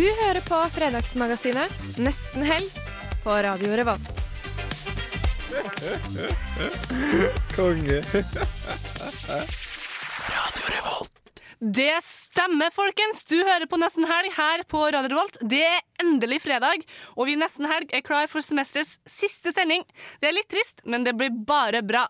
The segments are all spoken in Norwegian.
Du hører på Fredagsmagasinet Nesten helg på Radio Revolt. Konge. Radio Revolt. Det stemmer, folkens! Du hører på Nesten Helg her på Radio Revolt. Det er endelig fredag, og vi Nesten Helg er klar for semesterets siste sending. Det er litt trist, men det blir bare bra.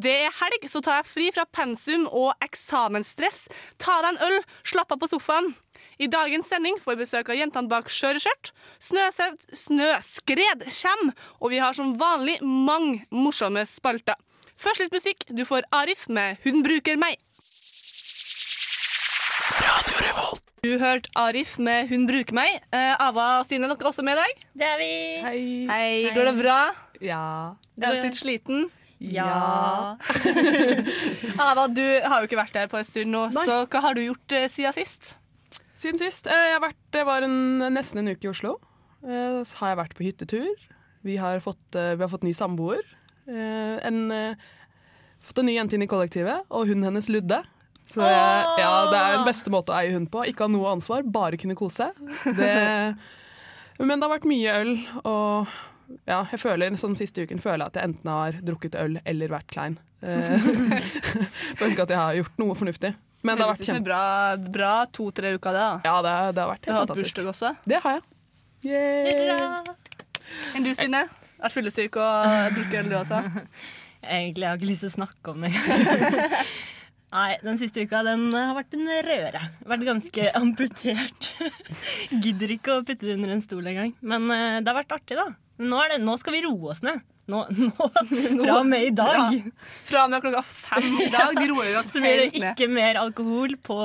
Det er helg, så tar jeg fri fra pensum og eksamensstress. Ta deg en øl, slapp av på sofaen. I dagens sending får vi besøk av jentene bak Skjøreskjørt. Snøskred, snøskred kommer, og vi har som vanlig mange morsomme spalter. Først litt musikk. Du får Arif med 'Hun bruker meg'. Du hørte Arif med 'Hun bruker meg'. Eh, Ava og Stine, dere også med i dag? Det er vi. Hei. Hei. Går det bra? Ja. Er dere litt sliten? Ja. Ava, du har jo ikke vært her på en stund nå, så hva har du gjort eh, siden sist? Siden sist. Eh, jeg har vært, det var en, nesten en uke i Oslo. Eh, Så har jeg vært på hyttetur. Vi har fått, eh, vi har fått ny samboer. En, fått en ny jente inn i kollektivet, og hunden hennes Ludde. Så jeg, ja, det er den beste måte å eie hund på. Ikke ha noe ansvar, bare kunne kose. Det, men det har vært mye øl, og ja, jeg føler sånn siste uken føler jeg at jeg enten har drukket øl eller vært klein. Føler ikke at jeg har gjort noe fornuftig. Men det har vært kjempe... bra, bra to-tre uker, det. da. Ja, det, det har vært Du har helt hatt fantastisk. bursdag også. Det har jeg. Yay. Enn du, Stine? Vært fyllesyk og drukket øl, du også? Egentlig har jeg ikke lyst til å snakke om det. Nei, den siste uka den har vært en røre. Vært ganske amputert. Gidder ikke å putte det under en stol engang. Men eh, det har vært artig, da. Nå, er det, nå skal vi roe oss ned. Nå, nå, fra og med i dag Ja. Fra og med klokka fem i dag De roer vi oss så blir det helt ned. ikke mer alkohol på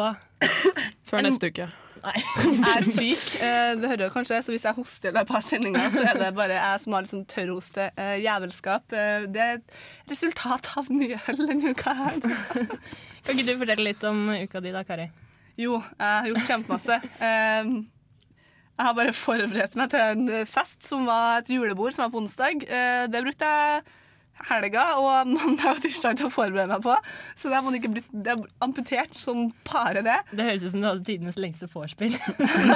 Før neste uke. Nei. Jeg er syk, eh, det hører du kanskje, så hvis jeg hoster i løpet av sendinga, så er det bare jeg som har litt sånn tørrhoste. eh, Jævelskap. Eh, Det er et resultat av mye øl denne uka her. Kan ikke du fortelle litt om uka di da, Kari? Jo, jeg har gjort kjempemasse. Jeg har bare forberedt meg til en fest som var et julebord som var på onsdag. Eh, Det brukte jeg helga og mandag og tirsdag til å forberede meg på. Så det man ikke blitt det er amputert som bare det. Det høres ut som du hadde tidenes lengste vorspiel.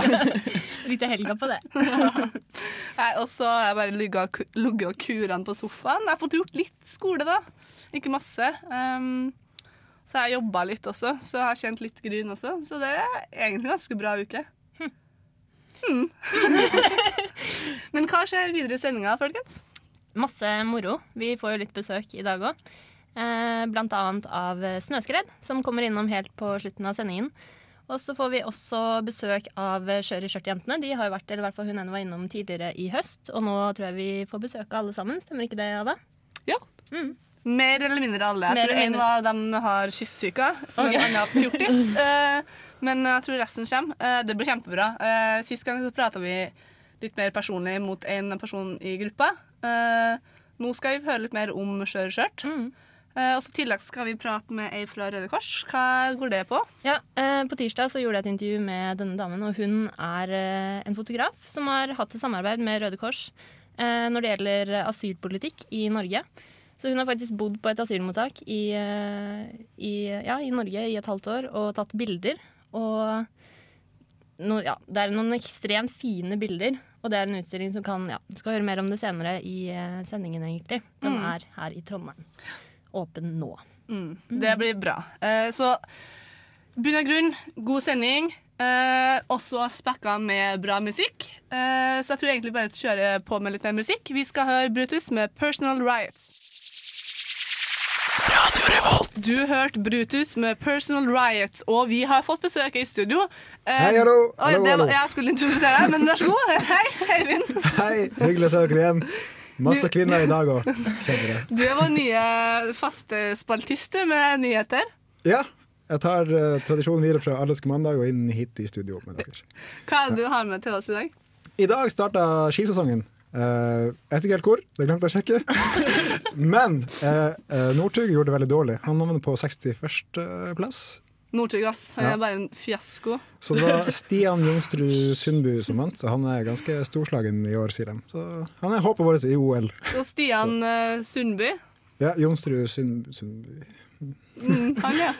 Brukte helga på det. Nei, og så har jeg bare ligget og ku- kuret på sofaen. Jeg har fått gjort litt skole, da. Ikke masse. Um, så jeg har jobba litt også, så jeg har kjent litt gryn også. Så det er egentlig en ganske bra uke. Hmm. Men hva skjer videre i sendinga, folkens? Masse moro. Vi får jo litt besøk i dag òg. Eh, blant annet av Snøskred, som kommer innom helt på slutten av sendingen. Og så får vi også besøk av Skjør i skjørt-jentene. De har jo vært, eller i hvert fall hun ene var innom tidligere i høst. Og nå tror jeg vi får besøk av alle sammen. Stemmer ikke det, Ada? Ja. Mer eller mindre alle. Jeg Mer tror en av dem har kystsyke, som okay. en annen fjortis. Eh, men jeg tror resten kommer. Eh, det blir kjempebra. Eh, sist gang så prata vi litt mer personlig mot en person i gruppa. Eh, nå skal vi høre litt mer om Skjør skjørt. Mm. Og så tillegg skal vi prate med ei fra Røde Kors. Hva går det på? Ja, På tirsdag så gjorde jeg et intervju med denne damen, og hun er en fotograf som har hatt et samarbeid med Røde Kors når det gjelder asylpolitikk i Norge. Så hun har faktisk bodd på et asylmottak i, i, ja, i Norge i et halvt år og tatt bilder. Og no, ja, det er noen ekstremt fine bilder, og det er en utstilling som kan ja, Du skal høre mer om det senere i eh, sendingen, egentlig. Den Mm. er her i Trondheim. Åpen nå. Mm. Det blir bra. Eh, så bunn og grunn, god sending. Eh, også spekka med bra musikk. Eh, så jeg tror egentlig bare kjører på med litt mer musikk. Vi skal høre Brutus med 'Personal Riots'. Du hørte Brutus med 'Personal Riot', og vi har fått besøk i studio. Eh, Hei, hallo. oi, Hallo, det var, jeg skulle introdusere deg, men vær så god. Hei, Eivind. Hei, hyggelig å se dere igjen. Masse kvinner i dag òg. Du er vår nye faste spaltist med nyheter. Ja, Jeg tar uh, tradisjonen videre fra Alleske mandag og inn hit i studio med dere. Hva er det du har med til oss i dag? I dag starter skisesongen. Eh, jeg vet ikke helt hvor, det glemte jeg å sjekke. Men uh, Northug gjorde det veldig dårlig. Han havnet på 61.-plass. Northug, ass. Han Ja. er bare en fiasko. Så det var Stian Jonsrud Sundbu som vant, så han er ganske storslagen i år, sier de. Så han er håpet vårt i OL. Og Stian uh, Sundby. Ja, Sund, Sundby Mm, han, ja.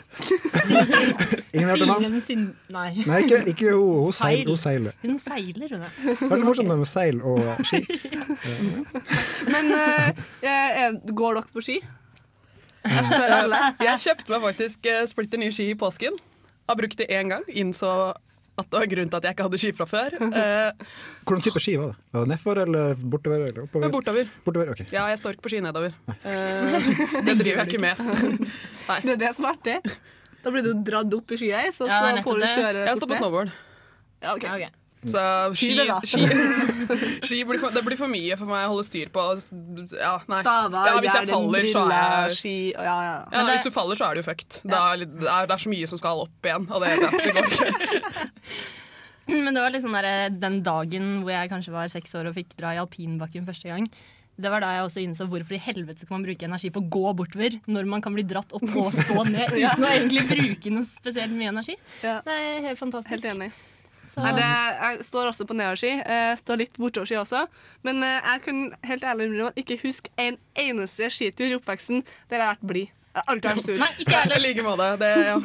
Ingen hørte navn? sin... Nei. Nei, ikke, ikke hun. Hun, seil, hun seiler. Hun seiler, hun. er. Veldig morsomt med seil og ski. Men er, går dere på ski? Jeg spør alle. Jeg kjøpte meg faktisk splitter nye ski i påsken. Har brukt det én gang. Innså at det var grunnen til at jeg ikke hadde ski fra før. Eh, Hvordan type ski var det? Var det Nedfor eller bortover? Eller oppover? bortover. Bortover, ok. Ja, jeg står ikke på ski nedover. Eh, det driver jeg ikke med. Det er det som er artig. Da blir du dratt opp i skia, så, Ja, så får du kjøre Jeg står på snowboard. Ja, ok. Ja, ok. Så ski, ski, ski blir for, det blir for mye for meg å holde styr på. Ja, nei. Staver, ja, hvis jeg faller, så er ski ja, ja. ja, Hvis du faller, så er du jo fucked. Er Det er, det er så mye som skal opp igjen, og det, det, det går ikke. Men det var liksom der, den dagen hvor jeg kanskje var seks år og fikk dra i alpinbakken første gang. Det var da jeg også innså hvorfor i helvete skal man bruke energi på å gå bortover når man kan bli dratt opp og stå ned uten å egentlig bruke noe spesielt mye energi. Ja. Det er helt fantastisk. Helt enig. Så, Nei, det, jeg står også på nedoverski. Jeg står litt bortoverski også. Men eh, jeg kan helt ærlig innrømme at ikke huske en eneste skitur i oppveksten der jeg har vært blid. Jeg har alltid vært sur. Nei, ikke jeg I heller. like måte. Det, ja.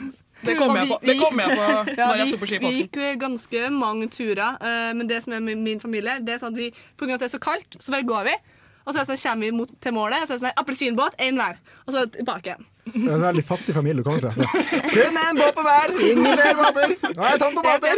Det kommer jeg på, det kom jeg på Ja, når jeg vi, sto på ski i vi gikk eh, ganske mange turer, eh, men det som er med min familie, det er sånn at vi, på grunn av at det er så kaldt, så bare går vi. Og så er det sånn, kommer vi mot, til målet, og så er det sånn appelsinbåt, én hver. Og så tilbake igjen. Det er en veldig fattig familie du kommer fra. Kun én båt på hver! Ingen flere båter! Nå er jeg tom for båter!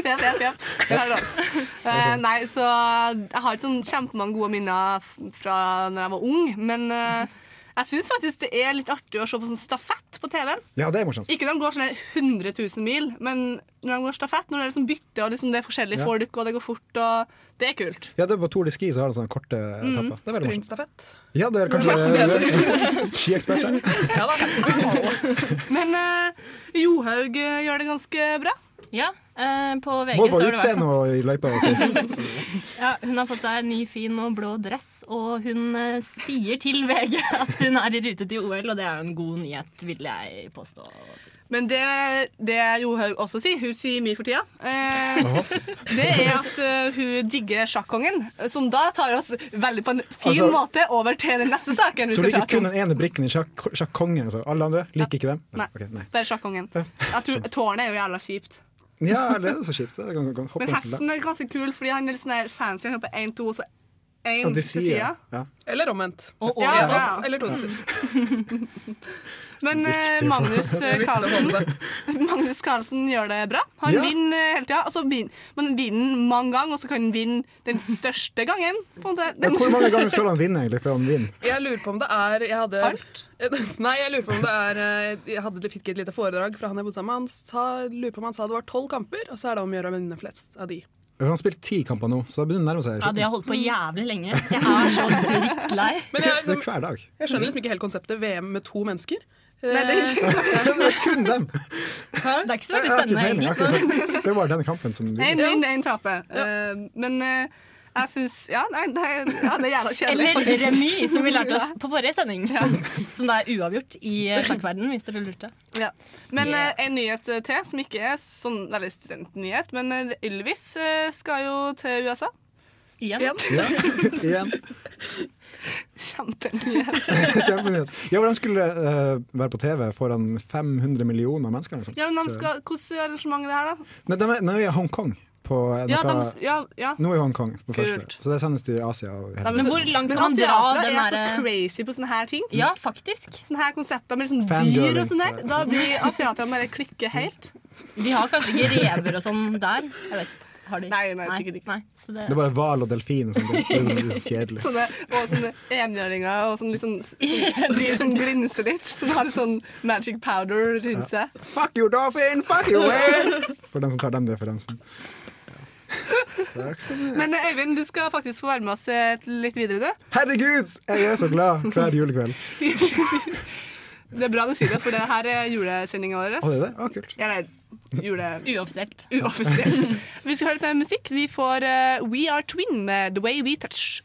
nei, så jeg har ikke sånn kjempemange gode minner fra når jeg var ung, men eh, jeg syns faktisk det er litt artig å se på sånn stafett på TV-en. Ja, det er morsomt. Ikke når de går sånn 100 000 mil, men når de går stafett, når det er liksom bytte og liksom det er forskjellige Ja. folk, og det går fort, og det er kult. Ja, det er på Tour de Ski så har det sånne korte etapper. Det er. Sprintstafett. Ja, det er kanskje skiekspert her. Ja da. Men uh, Johaug eh, gjør det ganske bra. Ja, eh, på VG Må på står det i hvert fall utseende og i løypa. Ja, hun har fått seg en ny, fin og blå dress, og hun uh, sier til VG at hun er i rute til OL, og det er jo en god nyhet, vil jeg påstå. Men det, det Johaug også sier, hun sier mye for tida, eh, det er at hun digger sjakkongen. Som da tar oss veldig på en fin Altså- måte over til den neste saken vi Så du liker kun den ene brikken i sjakk- sjakkongen? Altså. Alle andre liker ikke dem? Nei. okay, nei. Bare sjakkongen. Jeg tror Tårnet er jo jævla kjipt. Ja, eller er det så kjipt? Det kan, kan, hoppe Men hesten er ganske kul, fordi han er litt sånn fancy. Han hopper én, to, og så én Ja, til sida. ja. Eller omvendt. Og, og, Ja, Ja, ja. Eller to til siden. Men eh, Magnus eh, Carlsen Magnus Carlsen gjør det bra. Han Ja. vinner eh, hele tida. Altså, vin, man vinner mange ganger, og så kan han vinne den største gangen. På en måte. Ja, Den, Hvor mange ganger skal han vinne egentlig før han vinner? Jeg lurer på om det er jeg hadde, Alt? Nei, jeg lurer på om det er eh, Jeg hadde, fikk et lite foredrag fra han jeg bodde sammen med. Han sa, lurer på om han sa det var tolv kamper, og så er det om å gjøre å vinne flest av de. Han har spilt ti kamper nå, så det begynner å nærme seg. ja, de har holdt på jævlig lenge. Jeg er så drittlei. Men jeg, Det er liksom, hver dag. jeg skjønner liksom ikke helt konseptet VM med to mennesker. Nei, det er Eh, ikke Det er kun dem! Det er ikke så veldig spennende, egentlig. Det var denne kampen som Én vises. vinner, én taper. Eh, men eh, jeg syns Ja, nei, det er, ja, det er jævla kjedelig. Eller remis, som vi lærte oss på forrige sending. Som da er uavgjort i sjakkverdenen, hvis dere lurte. Ja. Men Yeah. en nyhet til, som ikke er sånn veldig studentnyhet, men eh, Ylvis skal jo til USA. Igjen. Igjen. Kjempenyhet. Kjempenyhet. Ja, hvordan de skulle uh, være på TV foran 500 millioner mennesker. Liksom. Ja, men de skal, Hvordan arrangement er det her, da? Nei, de er, nå er vi i Hongkong. Ja, de, ja, ja. Nå er i Hongkong på første. Så det sendes til Asia. Og hele. Men hvor langt kan man dra asiatere den er så crazy på sånne her ting. Ja, faktisk. Sånne her konsepter med liksom dyr og sånn der. Da blir asiaterne bare klikke helt. De har kanskje ikke rever og sånn der. Jeg vet, har de? Nei, nei, sikkert ikke. Nei, så det, Det er bare hval og delfin og sånt. Det er litt så kjedelig. Sånne, og sånne enhjørninger og sånn liksom, sånn dyr som glinser litt. Som har litt sånn magic powder rundt seg. Fuck you, dolphin! Fuck you, whale! For dem som tar den referansen. Men Øyvind, du skal faktisk få være med oss litt videre, du. Herregud, jeg er så glad hver julekveld. Det er bra du sier det, for det her er julesendinga vår. Å, det er det? Å, kult. Ja, nei, jule... Uoffisielt. Uoffisielt. Vi skal høre litt mer musikk. Vi får uh, We Are Twin med The Way We Touch.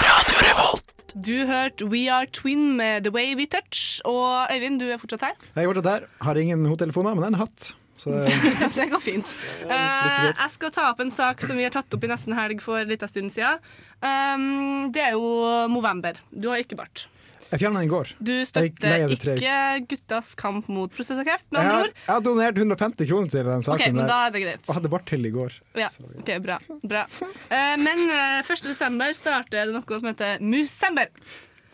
Radio Revolt. Du hørte We Are Twin med The Way We Touch. Og Øyvind, du er fortsatt her. Jeg er fortsatt her. Har ingen hodetelefoner, men en hatt. Så det, det går fint. Uh, jeg skal ta opp en sak som vi har tatt opp i nesten helg for en liten stund siden. Um, det er jo Movember. Du har ikke bart. Jeg fjerna den i går. Du støtter det ikke guttas kamp mot prostatakreft, med andre ord. jeg har donert 150 kroner til den Ok, okay, men da er det greit. og hadde bart til i går. Ja, ok, bra. bra. Eh, men eh, 1. desember starter det noe som heter Musember.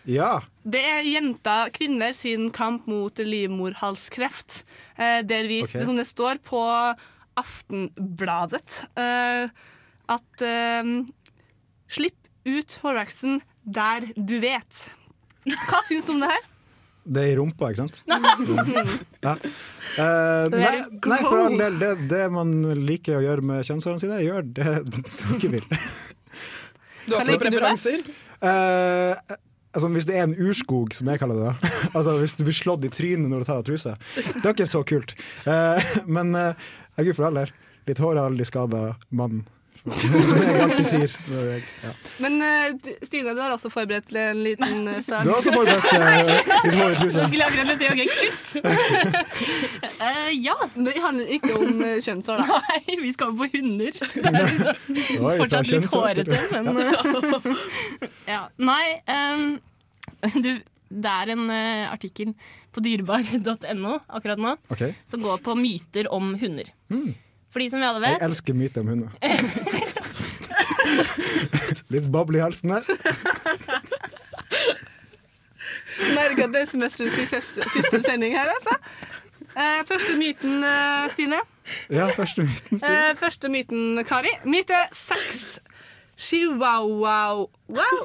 Ja. Det er jenter, kvinner sin kamp mot livmorhalskreft. Eh, der vi, Ok. som det står på Aftenbladet, eh, at eh, Slipp ut hårveksten der du vet. Hva syns du om det her? Det er i rumpa, ikke sant? ja. Eh, nei, nei, for all del. Det, det man liker å gjøre med kjønnshårene sine, gjør det dere vil. Du har ikke du preferanser? Eh, altså, hvis det er en urskog, som jeg kaller det, da. altså, hvis du blir slått i trynet når du tar av trusa, det er ikke så kult. Eh, men uh, gud for all del. Litt hår har aldri skada mannen. Som jeg alltid sier. jeg- Ja. Men uh, Stine, du har også forberedt en liten uh, sang. Du har også forberedt uh, litt hår i. Så skulle jeg akkurat si OK, kutt! uh, ja. Det handler ikke om uh, kjønnshår, da. Nei, vi skal jo på hunder. Oi, Fortsatt litt hårete, men ja. Nei, um, du, det er en uh, artikkel på dyrebar.no akkurat nå okay. som går på myter om hunder. Fordi som vi alle Jeg elsker myter om hunder. Litt boble i halsen her. Merker at det er semesterets siste, siste sending her, altså. Eh, første myten, eh, Stine. Ja, første myten. Stine. Eh, første myten, Kari. Myte seks. Chihuahua Wow.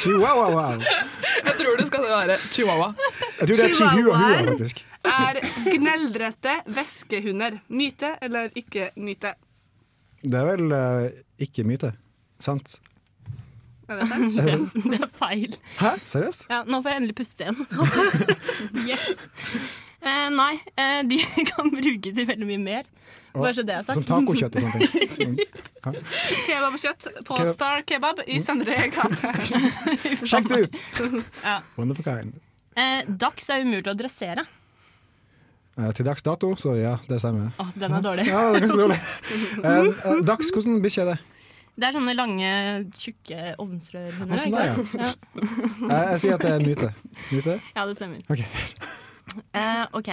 Chihuahua. Jeg tror det skal være chihuahua. Jeg tror det er chihuahua, faktisk. Er gneldrete væskehunder. Myte eller ikke myte? Det er vel uh, ikke myte. Sant? Jeg vet ikke. det er feil. Hæ? Seriøst? Ja, nå får jeg endelig puste igjen. yes. Eh, nei, eh, de kan bruke til veldig mye mer. Bare så det er sagt. Som tacokjøtt og sånne ting. Kebab og kjøtt på Kebab. Star Kebab i Søndre gate. Sjekk det ut! Ja. Wonderful kind. Eh, Dags er umulig å dressere. Eh, til dags dato, så ja, det stemmer. Å, den er dårlig. Ja, den er ganske dårlig. Eh, eh, dags, hvordan bikkje er det? Det er sånne lange, tjukke ovnsrørhunder. Sånn ja. ja. Jeg sier at det er en myte. Myte? ja, det stemmer. Ok. Uh, ok,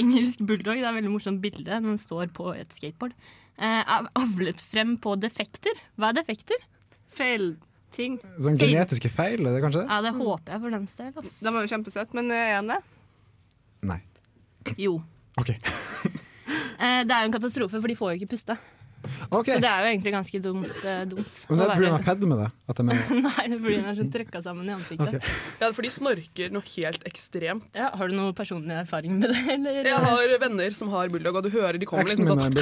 Engelsk bulldog det er et veldig morsomt bilde. Den står på et skateboard. Uh, er avlet frem på defekter. Hva er defekter? Feil ting. Sånn genetiske feil, er det kanskje? Ja, Det håper jeg for den del. Den var jo kjempesøt, men er han det? Nei. Jo. OK. Eh, det er jo en katastrofe, for de får jo ikke puste. Okay. Så det er jo egentlig ganske dumt. Uh, dumt Men det er pga. fedme, det? At de er Nei, det er fordi den er så trøkka sammen i ansiktet. Okay. Ja, for de snorker noe helt ekstremt. Ja, har du noe personlig erfaring med det? Eller? Jeg har venner som har bulldog, og du hører de kommer liksom sånn.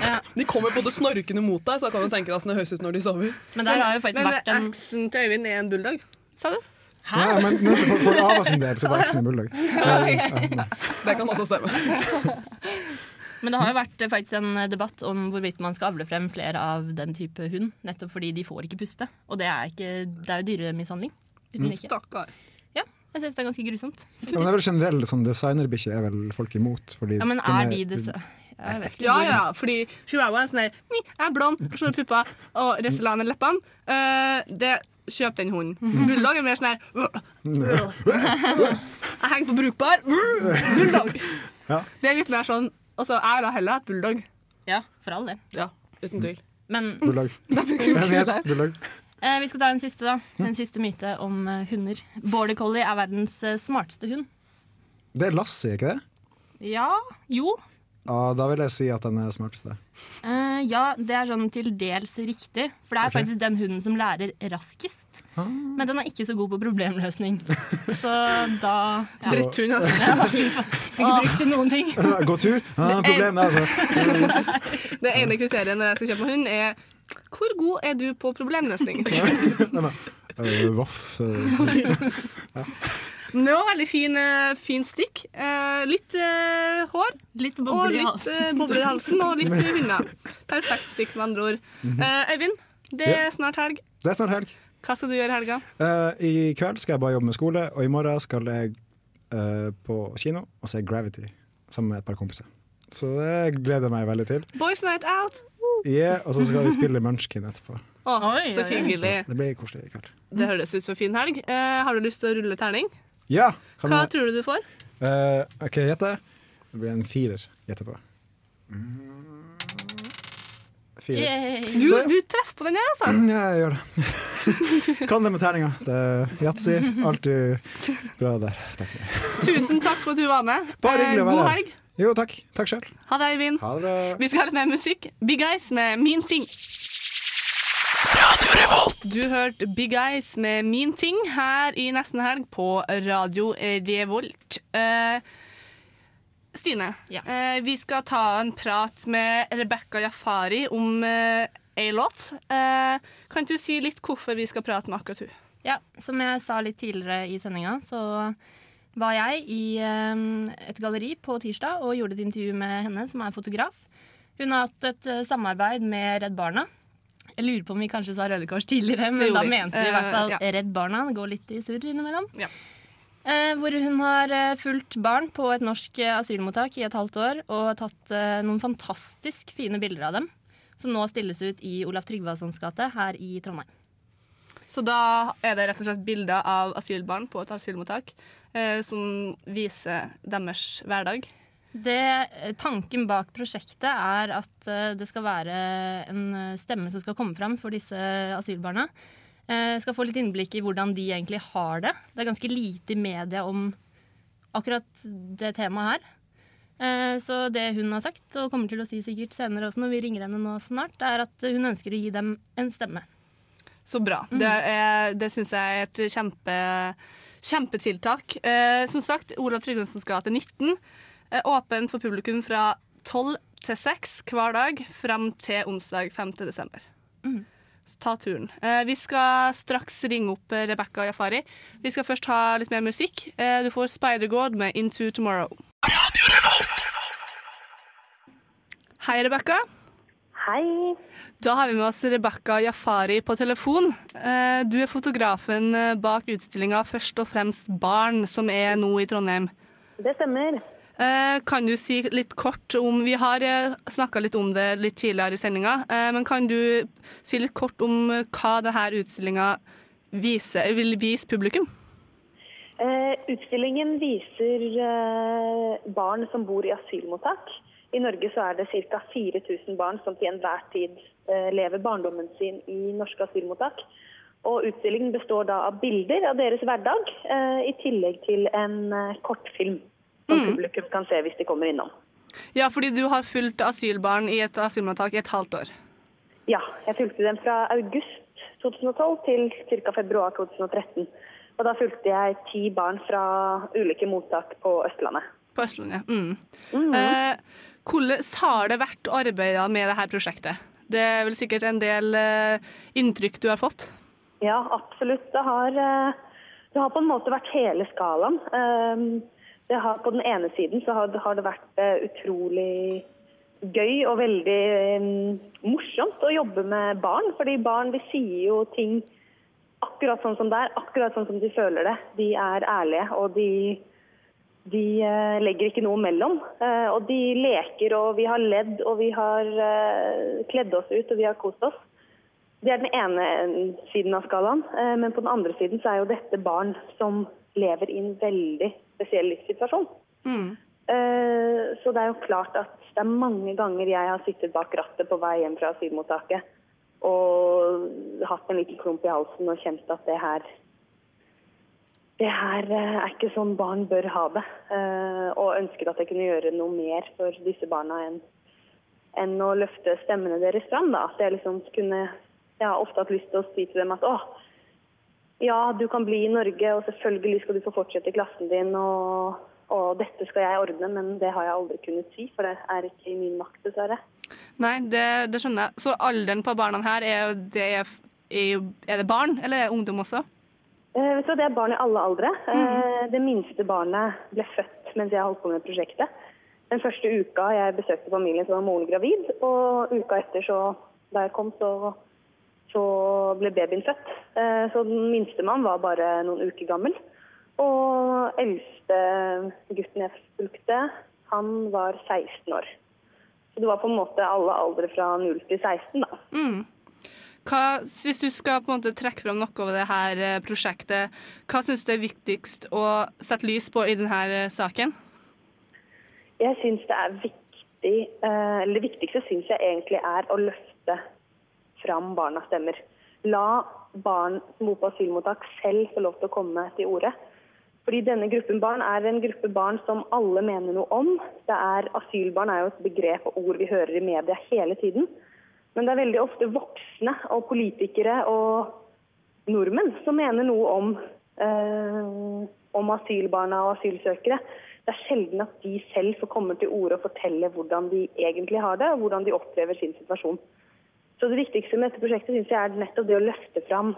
Ja. De kommer både snorkende mot deg, så da kan du tenke deg hvordan det høres ut når de sover. Men der har jo faktisk Men vært en eksen til Øyvind er en bulldog, sa du? Nei, men men for, for Ava sin del så var eksen en bulldog. Det kan også stemme. Men det har jo vært eh, faktisk en debatt om hvorvidt man skal avle frem flere av den type hund. Nettopp fordi de får ikke puste. Og det er, ikke, det er jo dyremishandling. Uten. Stakkar. Ja, jeg syns det er ganske grusomt. Ja, men det er vel generelt sånn designerbikkje er vel folk imot. Fordi Ja, men er de det Jeg vet ikke. Ja, ja, fordi chihuahua er sånn der Jeg er blond, store pupper og Restylane i leppene. Uh, det Kjøp den hunden. Mhm. Bulldog er mer sånn her Jeg henger på brukbar. Bulldog. Ja. Det er litt mer sånn Altså, jeg ville heller hatt bulldog. Ja, for all del. Ja, uten tvil. Men Bulldog. Bulldog. eh, vi skal ta en siste, da. En siste myte om eh, hunder. Border collie er verdens eh, smarteste hund. Det er Lassie, ikke det? Ja Jo. Ja, da vil jeg si at den er smarteste. Uh, ja, det er sånn til dels riktig. For det er okay. faktisk den hunden som lærer raskest. Men den er ikke så god på problemløsning. Så da ja. Dritthund, altså. Ja. Ikke brukt til noen ting. Gå tur? Ah, problem, det, altså Det ene kriteriet når jeg skal kjøpe hund, er hvor god er du på problemløsning? Eh, Voff. eh, Men det var veldig fin, eh, fin stikk. Eh, litt eh, hår. Litt bobler i halsen. eh, bobler i halsen og litt hunder. Perfekt stikk, med andre ord. Eh, Øyvind, det er snart helg. Det er snart helg. Hva skal du gjøre i helga? Uh, I kveld skal jeg bare jobbe med skole, og i morgen skal jeg eh, på kino og se Gravity sammen med et par kompiser. Så det gleder jeg meg veldig til. Boys night out. Yeah, og så skal vi spille Munchkin etterpå. Oh, Oi, så hyggelig. Det blir koselig i kveld. Det høres ut som en fin helg. Eh, har du lyst til å rulle terning? Ja! Kan Hva jeg, tror du du får? eh, OK, gjett Det Det blir en firer. Gjett på. Firer. Yay. Du, Så- du treffer på den her, altså. Ja, jeg gjør det. kan det med terninga. Det er Yatzy. Alltid bra der. Takk. Tusen takk for at du var med. Bare hyggelig å Eh, være God her. helg. Jo, takk. Takk sjøl. Ha det, Eivind. Ha det bra. Vi skal ha litt mer musikk. Big Eyes med Min Revolt. Du hørte Big Eyes med Min Ting her i Nesten Helg på Radio Revolt. Uh, Stine, Ja. uh, vi skal ta en prat med Rebekka Jafari om uh, ei låt. Uh, kan du si litt hvorfor vi skal prate med akkurat hun? Ja, som jeg sa litt tidligere i sendinga, så var jeg i eh, et galleri på tirsdag og gjorde et intervju med henne, som er fotograf. Hun har hatt et eh, samarbeid med Redd Barna. Jeg lurer på om vi kanskje sa Røde Kors tidligere, men da vi. mente vi i hvert fall uh, ja. Redd Barna. Går litt i surr innimellom. Ja. Eh, hvor hun har eh, fulgt barn på et norsk eh, asylmottak i et halvt år og tatt eh, noen fantastisk fine bilder av dem, som nå stilles ut i Olav Tryggvasons gate her i Trondheim. Så da er det rett og slett bilder av asylbarn på et asylmottak eh, som viser deres hverdag. Det, eh, tanken bak prosjektet er at eh, det skal være en eh, stemme som skal komme fram for disse asylbarna. Eh, skal få litt innblikk i hvordan de egentlig har det. Det er ganske lite i media om akkurat det temaet her. Eh, Så det hun har sagt, og kommer til å si sikkert senere også når vi ringer henne nå snart, er at hun ønsker å gi dem en stemme. Så bra. Det, er- det syns jeg er et kjempe, kjempetiltak. Eh, som sagt, Olav Tryggvasons gate 19 er åpen for publikum fra 12 til 6 hver dag fram til onsdag 5. desember. Så ta turen. Eh, vi skal straks ringe opp eh, Rebekka Jafari. Vi skal først ha litt mer musikk. Eh, du får Spider-God med Into Tomorrow. Hei, Rebekka. Hei. Da har vi med oss Rebekka Jafari på telefon. Eh, Du er fotografen bak utstillinga 'Først og fremst barn', som er nå i Trondheim. Det stemmer. Eh, Kan du si litt kort om Vi har snakka litt om det litt tidligere i sendinga, eh, men kan du si litt kort om eh, hva denne utstillinga vil vise publikum? Eh, utstillingen viser eh, barn som bor i asylmottak. I Norge så er det ca. 4000 barn som til enhver tid eh, lever barndommen sin i norske asylmottak. Og utstillingen består da av bilder av deres hverdag, eh, i tillegg til en eh, kortfilm som publikum kan se hvis de kommer innom. Ja, fordi du har fulgt asylbarn i et asylmottak i et halvt år. Ja, jeg fulgte dem fra august 2012 til ca. februar 2013. Og da fulgte jeg ti barn fra ulike mottak på Østlandet. På Østlandet. Mm. Eh, hvordan har det vært å arbeide med dette prosjektet? Det er vel sikkert en del eh, inntrykk du har fått? Ja, absolutt. Det har, eh, det har på en måte vært hele skalaen. Eh, Det har, på den ene siden så har, har det vært eh, utrolig gøy og veldig um, morsomt å jobbe med barn. Fordi barn de sier jo ting akkurat sånn som det er, akkurat sånn som de føler det. De er ærlige, og de, de eh, legger ikke noe mellom. Eh, og de leker, og vi har ledd, og vi har eh, kledd oss ut, og vi har kost oss. Det er den ene siden av skalaen. Men på den andre siden så er jo dette barn som lever i en veldig spesiell livssituasjon. Eh, Så det er jo klart at det er mange ganger jeg har sittet bak rattet på vei hjem fra asylmottaket og hatt en liten klump i halsen og kjent at det her det her eh, er ikke sånn barn bør ha det. Eh, Og ønsket at jeg kunne gjøre noe mer for disse barna enn enn å løfte stemmene deres fram. Da. At jeg liksom kunne Jeg har ofte hatt lyst til å si til dem at å, ja, du kan bli i Norge, og selvfølgelig skal du få fortsette i klassen din, og, og dette skal jeg ordne, men det har jeg aldri kunnet si, for det er ikke i min makt, dessverre. Nei, det, det skjønner jeg. Så alderen på barna her, er, det er, er, det barn, eller er det ungdom også? Eh, vet du Det er barn i alle aldre. Eh, Det minste barnet ble født mens jeg holdt på med prosjektet. Den første uka jeg besøkte familien, så var moren gravid. Og uka etter, så, da jeg kom, så, så ble babyen født. Eh, Så den minste mann var bare noen uker gammel. Og eldste gutten jeg fulgte, han var 16 år. Så det var på en måte alle aldre fra 0 til 16, da. Mm. Hva, hvis du skal på en måte trekke fram noe over det her eh, prosjektet, hva syns du er viktigst å sette lys på i denne eh, saken? Jeg syns det er viktig Eller det viktigste syns jeg egentlig er å løfte fram barnas stemmer. La barn som bor på asylmottak selv få lov til å komme til orde. Fordi denne gruppen barn er en gruppe barn som alle mener noe om. Det er, asylbarn er jo et begrep og ord vi hører i media hele tiden. Men det er veldig ofte voksne og politikere og nordmenn som mener noe om, eh, om asylbarna og asylsøkere. Det er sjelden at de selv får komme til orde og fortelle hvordan de egentlig har det, og hvordan de opplever sin situasjon. Så det viktigste med dette prosjektet synes jeg er nettopp det å løfte fram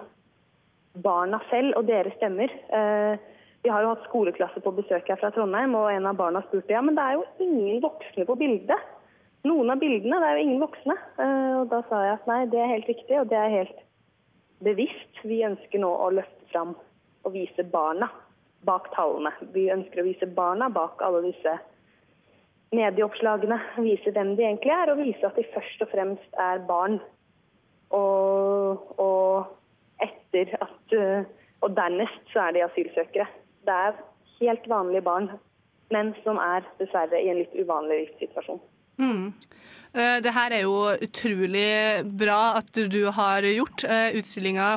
barna selv og deres stemmer. Eh, vi har jo hatt skoleklasser på besøk her fra Trondheim, og en av barna spurte ja, men det er jo ingen voksne på bildet. Noen av bildene, det er jo ingen voksne. Eh, og da sa jeg at nei, det er helt riktig, og det er helt bevisst. Vi ønsker nå å løfte fram og vise barna bak tallene. Vi ønsker å vise barna bak alle disse medieoppslagene. Vise hvem de egentlig er, og vise at de først og fremst er barn. Og, og etter at eh, Og dernest så er de asylsøkere. Det er helt vanlige barn, men som er dessverre i en litt uvanlig situasjon. Mm. Eh, Det her er jo utrolig bra at du har gjort. Eh, Utstillinga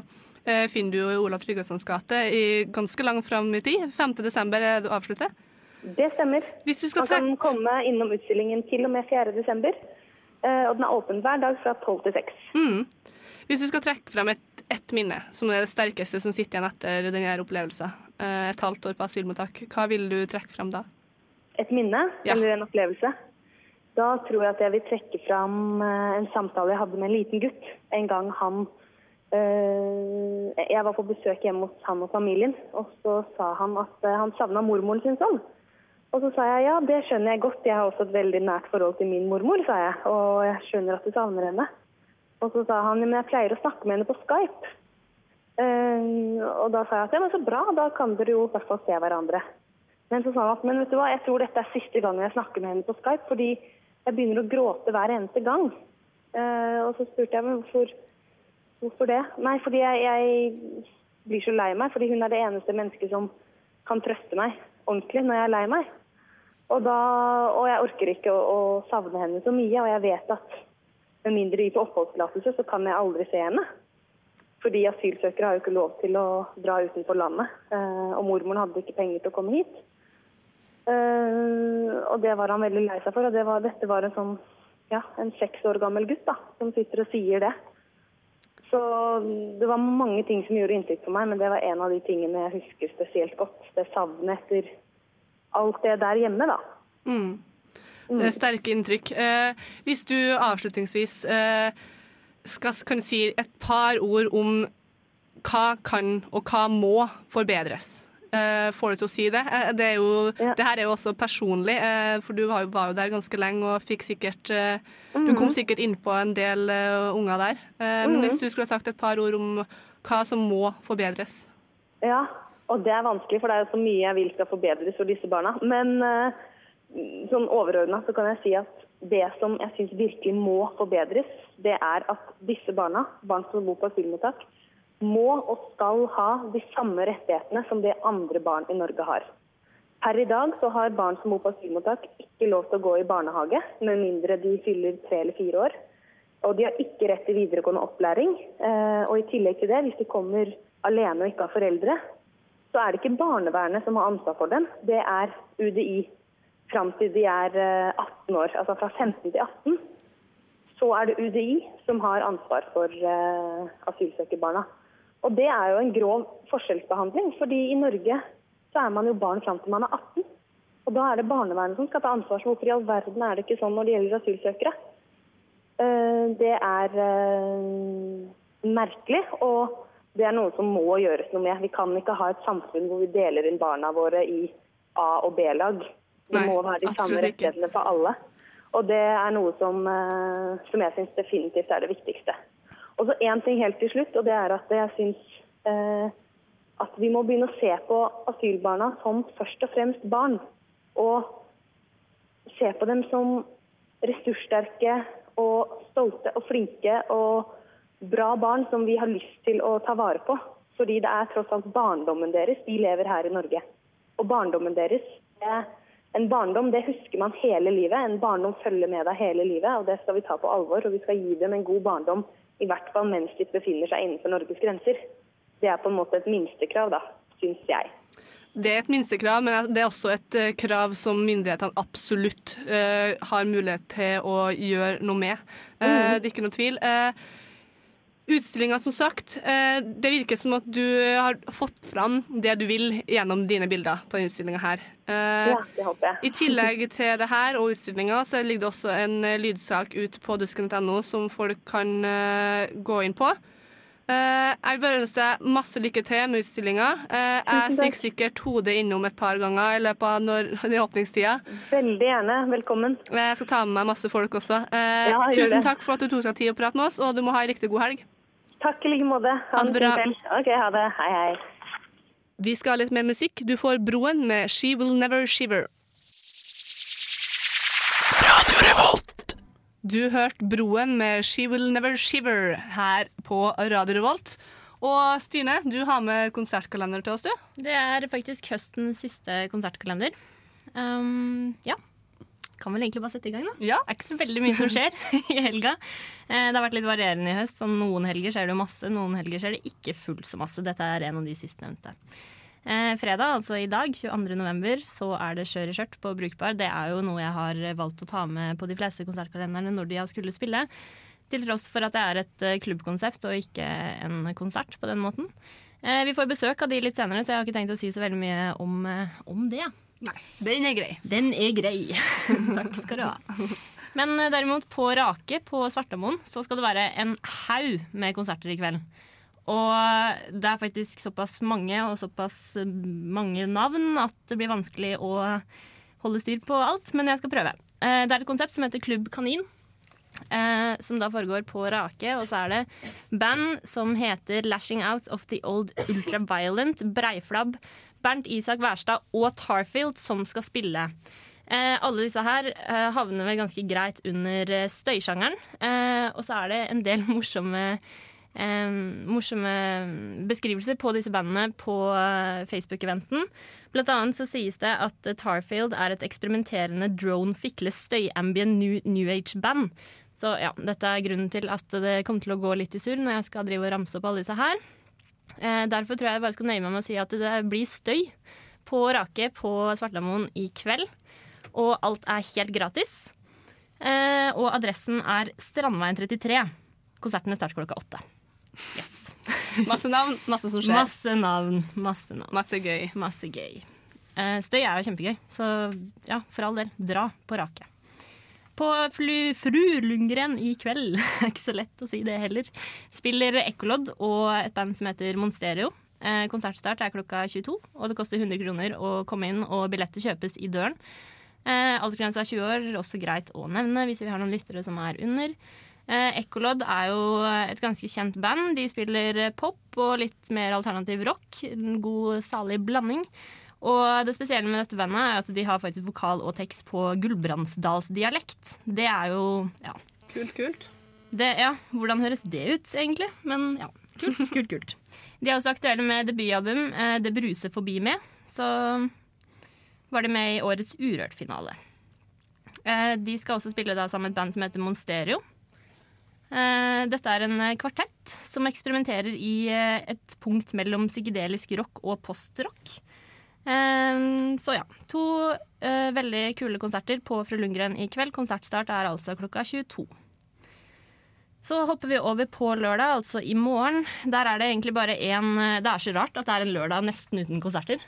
finner du i Olav Tryggvasons gate i ganske langt fram i tid. 5. desember er det avsluttet. Det stemmer. Hvis du skal Man kan komme innom utstillingen til og med 4. desember. eh, Og den er åpen hver dag fra 12 til 6. Mm. Hvis du skal trekke frem et, minne som er det sterkeste som sitter igjen etter denne opplevelsen, eh, et halvt år på asylmottak, hva vil du trekke frem da? Et minne Ja. eller en opplevelse. Da tror jeg at jeg vil trekke fram eh, en samtale jeg hadde med en liten gutt. En gang han øh, Jeg var på besøk hjemme hos han og familien, og så sa han at han savna mormoren sin sånn. Og så sa jeg ja, det skjønner jeg godt, jeg har også et veldig nært forhold til min mormor, sa jeg. Og jeg skjønner at du savner henne. Og så sa han men jeg pleier å snakke med henne på Skype. Uh, og da sa jeg at ja, men så bra, da kan dere jo i hvert fall se hverandre. Men så sa han at men vet du hva, jeg tror dette er siste gangen jeg snakker med henne på Skype, fordi jeg begynner å gråte hver eneste gang. Uh, og så spurte jeg men hvorfor, hvorfor det? Nei, fordi jeg, jeg blir så lei meg, fordi hun er det eneste mennesket som kan trøste meg ordentlig når jeg er lei meg. Og, da, og jeg orker ikke å, å savne henne så mye, og jeg vet at med mindre vi får oppholdstillatelse, så kan jeg aldri se henne. Fordi asylsøkere har jo ikke lov til å dra utenfor landet. Eh, og mormoren hadde ikke penger til å komme hit. Eh, og det var han veldig lei seg for. Og det var, dette var en sånn ja, en seks år gammel gutt da, som sitter og sier det. Så det var mange ting som gjorde inntrykk på meg, men det var en av de tingene jeg husker spesielt godt. Det savnet etter alt det der hjemme, da. Mm. Er sterke inntrykk. Eh, hvis du avslutningsvis eh, skal, kan si et par ord om hva kan og hva må forbedres. Eh, får du til å si det? Eh, det, er jo, det her er jo også personlig, eh, for du var jo, var jo der ganske lenge og fikk sikkert eh, Du kom sikkert innpå en del unger der. Eh, Men Mhm. hvis du skulle ha sagt et par ord om hva som må forbedres? Ja, og det er vanskelig, for det er så mye jeg vil skal forbedres for disse barna. Men eh, sånn overordna så kan jeg si at det som jeg syns virkelig må forbedres, det er at disse barna, barn som bor på asylmottak, må og skal ha de samme rettighetene som det andre barn i Norge har. Per i dag så har barn som bor på asylmottak ikke lov til å gå i barnehage, med mindre de fyller tre eller fire år. Og de har ikke rett til videregående opplæring. Eh, og i tillegg til det, hvis de kommer alene og ikke har foreldre, så er det ikke barnevernet som har ansvar for dem. Det er UDI fram til de er eh, 18 år. Altså fra 15 til 18. Så er det UDI som har ansvar for uh, asylsøkerbarna. Og det er jo en grov forskjellsbehandling, fordi i Norge så er man jo barn fram til man er 18. Og da er det barnevernet som skal ta ansvar. Så hvorfor i all verden er det ikke sånn når det gjelder asylsøkere? Uh, Det er uh, merkelig. Og det er noe som må gjøres noe med. Vi kan ikke ha et samfunn hvor vi deler inn barna våre i A- og B-lag. Det Nei, må være de samme rettighetene for alle. Og det er noe som, eh, som jeg syns definitivt er det viktigste. Og så én ting helt til slutt, og det er at jeg syns eh, at vi må begynne å se på asylbarna som først og fremst barn. Og se på dem som ressurssterke og stolte og flinke og bra barn som vi har lyst til å ta vare på. Fordi det er tross alt barndommen deres. De lever her i Norge. Og barndommen deres En barndom det husker man hele livet. En barndom følger med deg hele livet, og det skal vi ta på alvor. Og vi skal gi dem en god barndom, i hvert fall mens de befinner seg innenfor Norges grenser. Det er på en måte et minstekrav, da, syns jeg. Det er et minstekrav, men det er også et eh, krav som myndighetene absolutt uh, har mulighet til å gjøre noe med. Uh, Mm. Det er ikke noe tvil. Uh, Utstillinga, som sagt, eh, det virker som at du har fått fram det du vil gjennom dine bilder på denne utstillinga her. Eh, Ja, det håper jeg. I tillegg til det her og utstillinga, så ligger det også en eh, lydsak ut på dusken.no som folk kan gå inn på. Jeg vil bare ønske deg masse lykke til med utstillinga. Jeg stikker sikkert hodet innom et par ganger i løpet av når, i åpningstida. Veldig gjerne. Velkommen. Jeg skal ta med meg masse folk også. Ja, tusen takk for at du tok deg tid å prate med oss, og du må ha en riktig god helg. Takk i like måte. Ha det bra. OK, ha det. Hei, hei. Vi skal ha litt mer musikk. Du får Broen med She Will Never Shiver. Du hørte Broen med She Will Never Shiver her på Radio Revolt. Og Stine, du har med konsertkalender til oss, du. Det er faktisk høstens siste konsertkalender. Um, ja. Kan vel egentlig bare sette i gang, da. Ja. Det er ikke så veldig mye som skjer i helga. Eh, Det har vært litt varierende i høst. Sånn noen helger skjer det jo masse, noen helger skjer det ikke fullt så masse. Dette er en av de sistnevnte. Eh, fredag, altså i dag, 22. november, så er det Kjør i skjørt på Brukbar. Det er jo noe jeg har valgt å ta med på de fleste konsertkalenderne når de har skulle spille. Til tross for at det er et eh, klubbkonsept og ikke en konsert på den måten. Eh, vi får besøk av de litt senere, så jeg har ikke tenkt å si så veldig mye om, om det. Nei, den er grei. Den er grei. Takk skal du ha. Men eh, derimot, på Rake på Svartamoen så skal det være en haug med konserter i kveld. Og det er faktisk såpass mange og såpass eh, mange navn at det blir vanskelig å holde styr på alt, men jeg skal prøve. Eh, Det er et konsept som heter Klubb Kanin. Eh, som da foregår på Rake. Og så er det band som heter Lashing Out of the Old Ultraviolent, Breiflabb, Bernt Isak Wærstad og Tarfield som skal spille. Eh, alle disse her eh, havner vel ganske greit under eh, støysjangeren. Eh, og så er det en del morsomme eh, morsomme beskrivelser på disse bandene på eh, Facebook-eventen. Blant annet så sies det at Tarfield er et eksperimenterende drone fikle støyambient new, new age-band. Så ja, dette er grunnen til at det kommer til å gå litt i surr når jeg skal drive og ramse opp alle disse her. Eh, derfor tror jeg jeg bare skal nøye meg med å si at det blir støy på Rake på Svartlamoen i kveld. Og alt er helt gratis. Eh, og adressen er Strandveien 33. Konsertene starter klokka åtte. Yes. Masse navn, masse som skjer. Masse navn, masse navn. Masse gøy. Masse gøy. Eh, støy er jo kjempegøy, så ja, for all del, dra på Rake. På flu, Fru Lundgren i kveld, det er ikke så lett å si det heller, spiller Ekkolodd og et band som heter Monsterio. Eh, konsertstart er klokka 22, og det koster 100 kroner å komme inn, og billetter kjøpes i døren. Eh, Aldersgrensa er 20 år, også greit å nevne hvis vi har noen lyttere som er under. Eh, Ekkolodd er jo et ganske kjent band. De spiller pop og litt mer alternativ rock. En god, salig blanding. Og det spesielle med dette bandet er at de har faktisk vokal og tekst på gulbrandsdalsdialekt. Det er jo ja. Kult, kult. Det, ja, hvordan høres det ut, egentlig? Men ja, kult, kult, kult. De er også aktuelle med debutalbum eh, Det bruser forbi med. Så var de med i årets Urørt-finale. Eh, de skal også spille da sammen med et band som heter Monsterio. Eh, dette er en eh, kvartett som eksperimenterer i eh, et punkt mellom psykedelisk rock og postrock. Eh, så ja. To uh, veldig kule konserter på Fru Lundgren i kveld. Konsertstart er altså klokka 22. Så hopper vi over på lørdag, altså i morgen. Der er det egentlig bare én Det er så rart at det er en lørdag nesten uten konserter.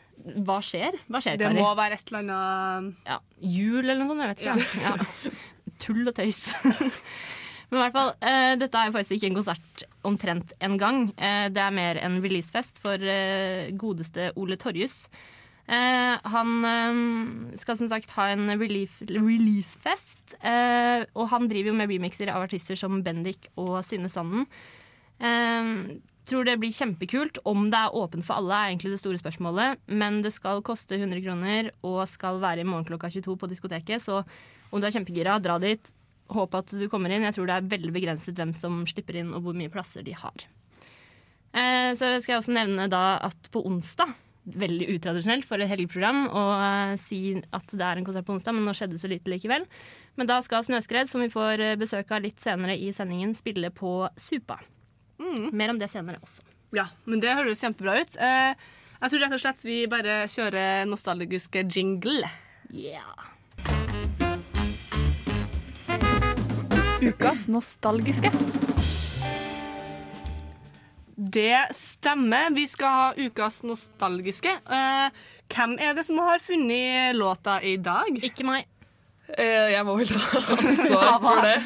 Hva skjer? Hva skjer, Det må være et eller annet ja, Jul eller noe sånt, jeg vet ikke. Ja. Tull og tøys. Men i hvert fall, uh, dette er faktisk ikke en konsert omtrent en gang. Eh, det er mer en releasefest for uh, godeste Ole Torjus. Eh, han eh, skal som sagt ha en releasefest, eh, og han driver jo med remixer av artister som Bendik og Synne Sanden. Tror det blir kjempekult. Om det er åpent for alle, er egentlig det store spørsmålet. Men det skal koste 100 kroner og skal være i morgen klokka 22 på diskoteket. Så om du er kjempegira, dra dit. Håp at du kommer inn. Jeg tror det er veldig begrenset hvem som slipper inn, og hvor mye plasser de har. Så skal jeg også nevne da at på onsdag Veldig utradisjonelt for et helgeprogram å eh, si at det er en konsert på onsdag, men nå skjedde så lite likevel. Men da skal Snøskred, som vi får eh, besøk av litt senere i sendingen, spille på Supa. Mer om det senere også. Ja, men det høres kjempebra ut. Eh, jeg tror rett og slett vi bare kjører nostalgiske jingle. Yeah. Ukas nostalgiske. Det stemmer. Vi skal ha ukas nostalgiske. Uh, hvem er det som har funnet låta i dag? Ikke meg. Uh, jeg må vel ta ansvar for det.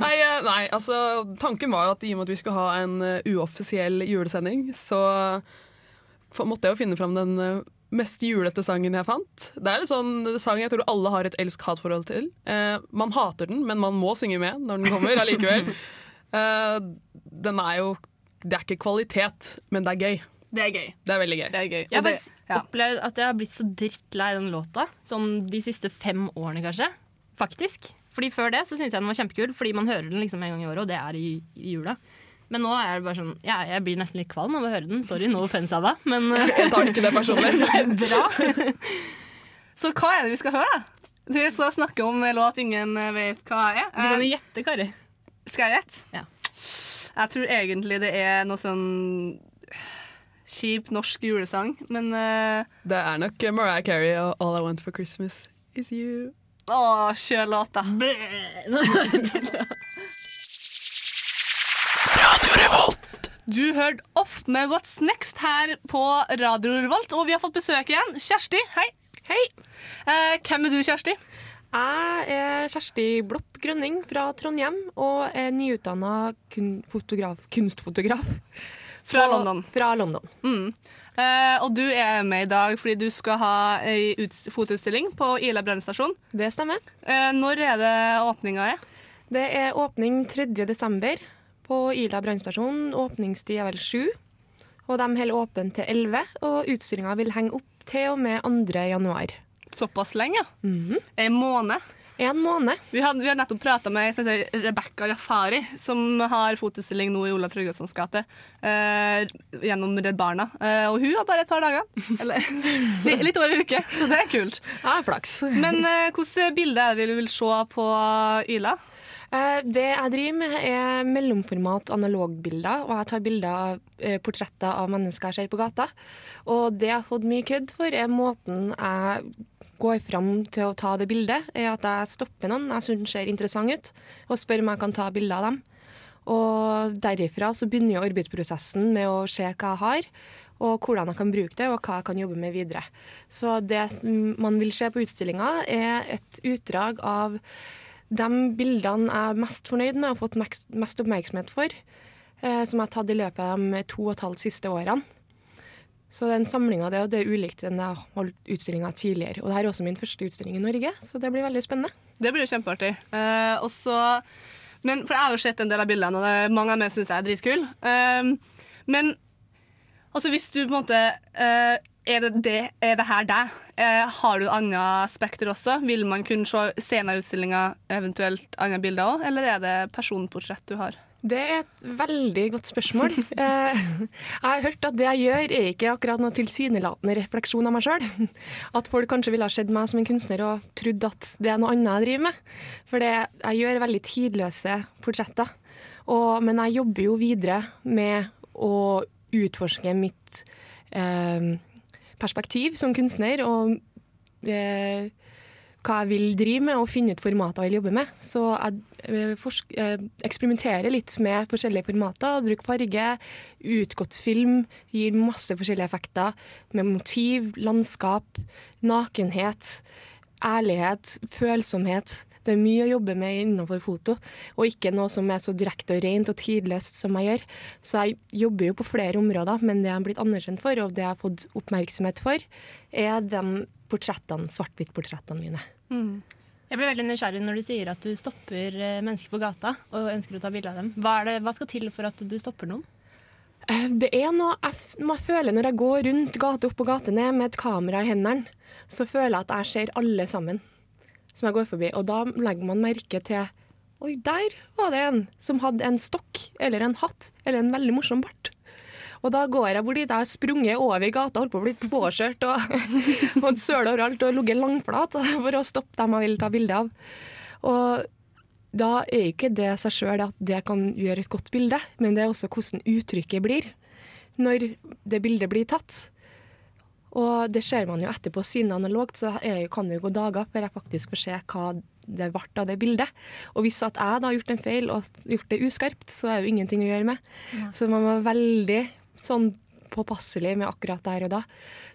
Nei, uh, nei, altså Tanken var at i og med at vi skulle ha en uoffisiell julesending, så måtte jeg jo finne fram den mest julete sangen jeg fant. Det er en sånn sang jeg tror alle har et elsk-hat-forhold til. Eh, man hater den, men man må synge med når den kommer allikevel. Eh, den er jo Det er ikke kvalitet, men det er gøy. Det er gøy. Det er veldig gøy. Det er gøy. Jeg har faktisk ja. opplevd at jeg har blitt så drittlei den låta. Sånn de siste fem årene, kanskje. Faktisk. Fordi Før det så syntes jeg den var kjempekul, fordi man hører den liksom en gang i året, og det er i, i jula. Men nå er det bare sånn ja, Jeg blir nesten litt kvalm av å høre den. Sorry, no offense av deg, men Jeg tar ikke det personlig. Bra. Så hva er det vi skal høre? da? Vi skal snakke om låt ingen vet hva er. Du kan jo Eh, gjette, Kari. Skal jeg gjette? Ja. Jeg tror egentlig det er noe sånn kjip norsk julesang, men uh, Det er nok Mariah Carey og All I Want for Christmas Is You. Å, kjør låta. Du hørte Off med What's Next her på Radio Revolt, og vi har fått besøk igjen. Kjersti, hei. Hei. Uh, hvem er du, Kjersti? Jeg er Kjersti Blopp Grønning fra Trondheim og er nyutdanna kun kunstfotograf. Fra London. Fra London. Mm. Eh, og du er med i dag fordi du skal ha ei uts- fotoutstilling på Ila brannstasjon. Det stemmer. Eh, når er det åpninga er? Det er åpning 3. desember på Ila brannstasjon. Åpningstid er vel sju. Og de holder åpent til 11, og utstillinga vil henge opp til og med 2. januar. Såpass lenge? Mhm. En måned? En måned. Vi, hadde, vi har nettopp prata med ei som heter Rebekka Jafari, som har fotutstilling nå i Olav Tryggvasons gate eh, gjennom Redd Barna. Eh, og hun har bare et par dager. Eller litt over en uke, så det er kult. Ja, flaks. Men eh, hvilket bilde er det vi vil se på Ila? Eh, Det jeg driver med, er mellomformat analogbilder, og jeg tar bilder av eh, portretter av mennesker jeg ser på gata. Og det jeg har fått mye kødd for, er måten jeg går fram til å ta det bildet. Er at jeg stopper noen jeg syns ser interessant ut, og spør om jeg kan ta bilde av dem. Og derifra så begynner jo arbeidsprosessen med å se hva jeg har, og hvordan jeg kan bruke det, og hva jeg kan jobbe med videre. Så det man vil se på utstillinga, er et utdrag av de bildene jeg er mest fornøyd med og har fått mest oppmerksomhet for, eh, som jeg har tatt i løpet av de to og et halvt siste årene. Så den samlinga det, det er ulikt enn jeg har holdt utstillinga tidligere. Og det her er også min første utstilling i Norge, så det blir veldig spennende. Det blir jo kjempeartig. Eh, også, men, for jeg har jo sett en del av bildene, og det mange av dem syns jeg er dritkule. Eh, men altså, hvis du på en måte eh, er, det, det, er det her deg? Eh, har du andre spekter også? Vil man kunne se senere utstillinga, eventuelt andre bilder òg, eller er det personportrett du har? Det er et veldig godt spørsmål. Eh, jeg har hørt at det jeg gjør, er ikke akkurat noe tilsynelatende refleksjon av meg sjøl. At folk kanskje ville ha sett meg som en kunstner og trodd at det er noe annet jeg driver med. For det, jeg gjør veldig tidløse portretter. Og, men jeg jobber jo videre med å utforske mitt eh, perspektiv som kunstner. og eh, hva jeg vil drive med, og finne ut formater jeg vil jobbe med. Så jeg eh, forsk eh, eksperimenterer litt med forskjellige formater. Bruker farge, utgått film, gir masse forskjellige effekter. Med motiv, landskap, nakenhet, ærlighet, følsomhet. Det er mye å jobbe med innenfor foto, og ikke noe som er så direkte og rent og tidløst som jeg gjør. Så jeg jobber jo på flere områder, men det jeg har blitt anerkjent for, og det jeg har fått oppmerksomhet for, er de portrettene, svart-hvitt-portrettene mine. Mm. Jeg blir veldig nysgjerrig når du sier at du stopper eh, mennesker på gata og ønsker å ta bilde av dem. Hva, det, hva skal til for at du stopper noen? Eh, Det er noe jeg, jeg føler når jeg går rundt gate opp og gate ned med et kamera i hendene, så føler jeg at jeg ser alle sammen som jeg går forbi. Og da legger man merke til Oi, der var det en som hadde en stokk eller en hatt eller en veldig morsom bart. Og da går jeg bort dit. Jeg har sprunget over gata, holdt på å bli påkjørt og fått søl overalt og ligget langflat for å stoppe dem jeg vil ta bilde av. Og da er ikke det seg sjøl at det kan gjøre et godt bilde, men det er også hvordan uttrykket blir når det bildet blir tatt. Og det ser man jo etterpå, siden analogt, så er, kan det jo gå dager før jeg faktisk får se hva det ble av det bildet. Og hvis at jeg da har gjort en feil og gjort det uskarpt, så er det jo ingenting å gjøre med. Ja. Så man var veldig sånn påpasselig med akkurat der og da.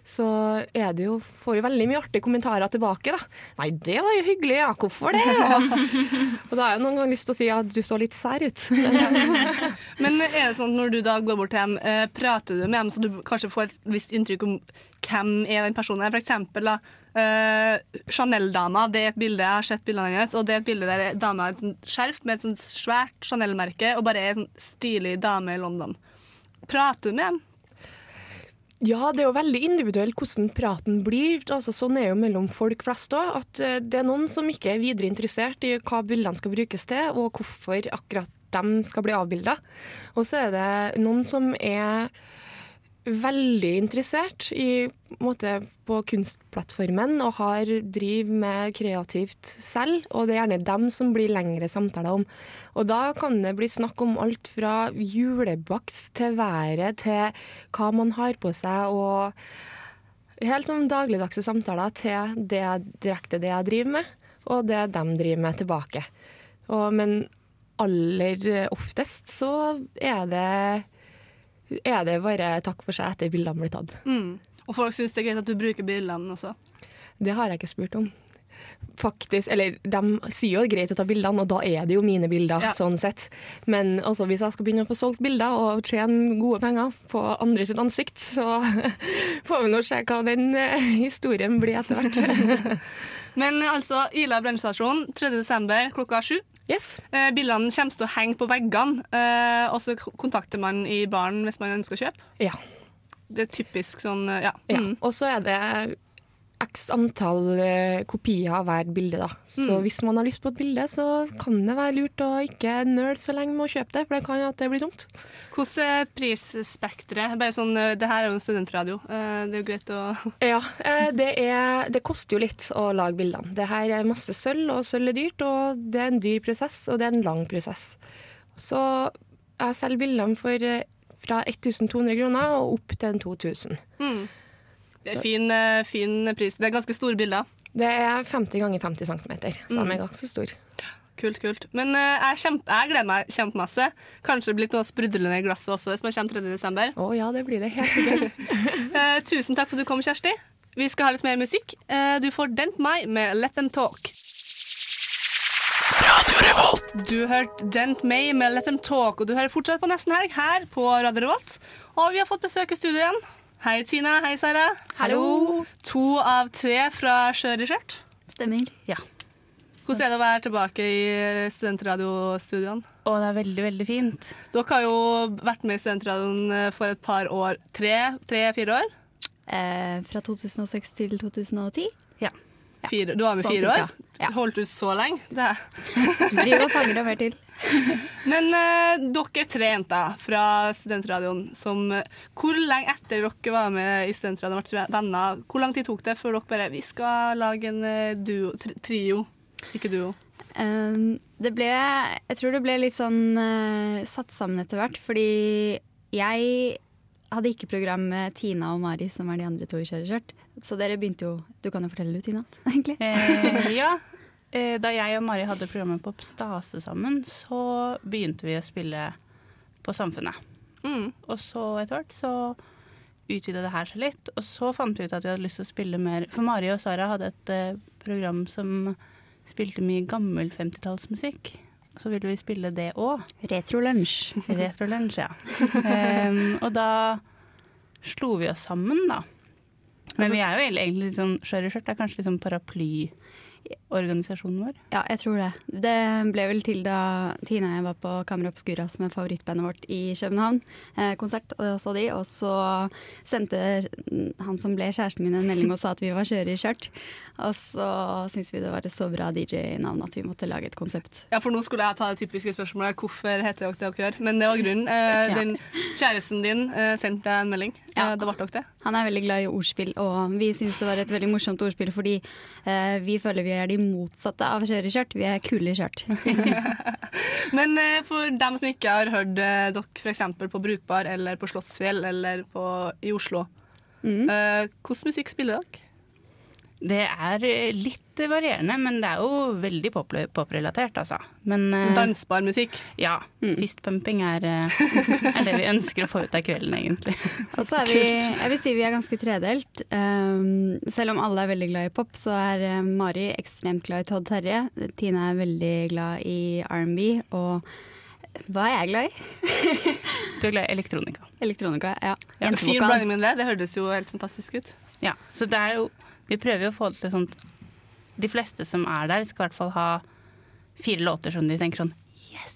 Så er det jo, får jo veldig mye artige kommentarer tilbake, da. Nei, det var jo hyggelig, ja. Hvorfor det? Og, da har jeg noen ganger lyst til å si at du så litt sær ut. Men er det sånn at når du da går bort til dem, eh, prater du med dem så du kanskje får et visst inntrykk om hvem er den personen er? For eksempel da, eh, Chanel-dama, det er et bilde, jeg har sett bildene hennes, og det er et bilde der dama har et skjerf med et svært Chanel-merke og bare er en sånn stilig dame i London. Prater du med dem? Ja, det er jo veldig individuelt hvordan praten blir. Altså, sånn er jo mellom folk flest òg. At eh, det er noen som ikke er videre interessert i hva bildene skal brukes til, og hvorfor akkurat de skal bli avbilda. Og så er det noen som er veldig interessert i, måte, på kunstplattformen og har driver med kreativt selv, og det er gjerne dem som blir lengre samtaler om. Og da kan det bli snakk om alt fra julebakst til været til hva man har på seg, og helt sånn dagligdagse samtaler til det direkte det jeg driver med, og det de driver med tilbake. Og, men aller oftest så er det er det bare takk for seg etter bildene blir tatt. Mm. Og folk syns det er greit at du bruker bildene også. Det har jeg ikke spurt om. Faktisk, eller De sier jo det er greit å ta bildene, og da er det jo mine bilder. Ja. sånn sett. Men altså, hvis jeg skal begynne å få solgt bilder og tjene gode penger på andre sitt ansikt, så får vi nå se hva den eh, historien blir etter hvert. Men altså, Ila brannstasjon 3.12. klokka sju. Yes. Eh, bildene kommer til å henge på veggene, eh, og så kontakter man i baren hvis man ønsker å kjøpe. Ja. Det er typisk sånn, ja. ja. Ja. Mm. Og så er det x antall eh, kopier av hvert bilde. da. Så Mm. hvis man har lyst på et bilde, så kan det være lurt å ikke nøle så lenge med å kjøpe det, for det kan at det blir tomt. Hvordan er prisspekteret? Bare sånn, eh, det her er jo en studentradio. Eh, Det er jo greit å Ja, det, er, det koster jo litt å lage bildene. Det her er masse sølv, og sølv er dyrt, og det er en dyr prosess, og det er en lang prosess. Så jeg selger bildene for fra 1200 kroner og opp til 2000. mm. Det er fin, eh, fin pris. Det er ganske store bilder. Det er 50 ganger 50 cm, så Mm. de er ganske store. Kult, kult. Men uh, jeg, kjempe, jeg gleder meg kjempemasse. Kanskje det blir noe sprudlende i glasset også hvis man kommer 3. desember. Å ja, det blir det helt sikkert. uh, tusen takk for at du kom, Kjersti. Vi skal ha litt mer musikk. Uh, du får Dent My med Let Them Talk. Du hørte Dent May med Let Them Talk, og du hører fortsatt på Nesten Helg her på Radio Revolt. Og vi har fått besøk i studio igjen. Hei, Tina. Hei, Sara. Hallo. To av tre fra Skjør i skjørt. Stemmer. Ja. Hvordan er det å være tilbake i studentradiostudioene? Å, det er veldig, veldig fint. Dere har jo vært med i studentradioen eh, for et par år. Tre-fire år? Eh, fra 2006 til 2010. Fire, du var med Sånn fire år. Ja. Holdt ut så lenge? Det. Driver og fanger og mer til. Men eh, dere er tre jenter fra studentradioen som eh, Hvor lenge etter dere var med i studentradioen ble venner, hvor lang tid tok det før dere bare Vi skal lage en eh, duo, tri trio, ikke duo? Um, det ble Jeg tror det ble litt sånn uh, satt sammen etter hvert, fordi jeg hadde ikke program med Tina og Mari, som er de andre to i Kjøreskjørt. Så dere begynte jo Du kan jo fortelle det, Tina, egentlig. Eh, ja. Eh, da jeg og Mari hadde programmet på Stase sammen, så begynte vi å spille på Samfunnet. Og så etter hvert så utvida det her seg litt, og så fant vi ut at vi hadde lyst til å spille mer For Mari og Sara hadde et eh, program som spilte mye gammel 50-tallsmusikk. Så ville vi spille det òg. Retrolunsj. Retrolunsj, ja. um, og da slo vi oss sammen, da. Men Altså- vi er jo egentlig litt sånn Skjør i skjørt Det er kanskje litt sånn paraplyorganisasjonen vår. Ja, jeg tror det. Det ble vel til da Tina og jeg var på Obscura, som er favorittbandet vårt i København. Eh, konsert, og så de. Og så sendte han som ble kjæresten min en melding og sa at vi var skjøre i skjørt. Og så syntes vi det var et så bra DJ-navn at vi måtte lage et konsept. Ja, for nå skulle jeg ta det typiske spørsmålet hvorfor heter dere det dere gjør. Men det var grunnen. Eh, Ja. den Kjæresten din eh, sendte deg en melding. ja. det ble dere det. Han er veldig glad i ordspill, og vi syns det var et veldig morsomt ordspill fordi eh, vi føler vi er de motsatte av skjøre i skjørt. Vi er kule i skjørt. Men eh, for dem som ikke har hørt eh, dere f.eks. på Brukbar eller på Slottsfjell eller på, i Oslo, mm. hvordan musikk spiller dere? Det er eh, litt varierende, men det er jo veldig pop- poprelatert, altså. Men, eh, Dansbar musikk? Ja. Fistpumping er, eh, er det vi ønsker å få ut av kvelden, egentlig. Og så er vi, jeg vil si vi er ganske tredelt. Um, selv om alle er veldig glad i pop, så er Mari ekstremt glad i Todd Terje. Tina er veldig glad i R&B, og hva er jeg glad i? Du er glad i elektronika. Elektronika, ja. Ja, fin blanding med det. Det hørtes jo helt fantastisk ut. Ja, så det er jo Vi prøver jo å få det til sånt De fleste som er der, skal i hvert fall ha fire låter som de tenker sånn Ja,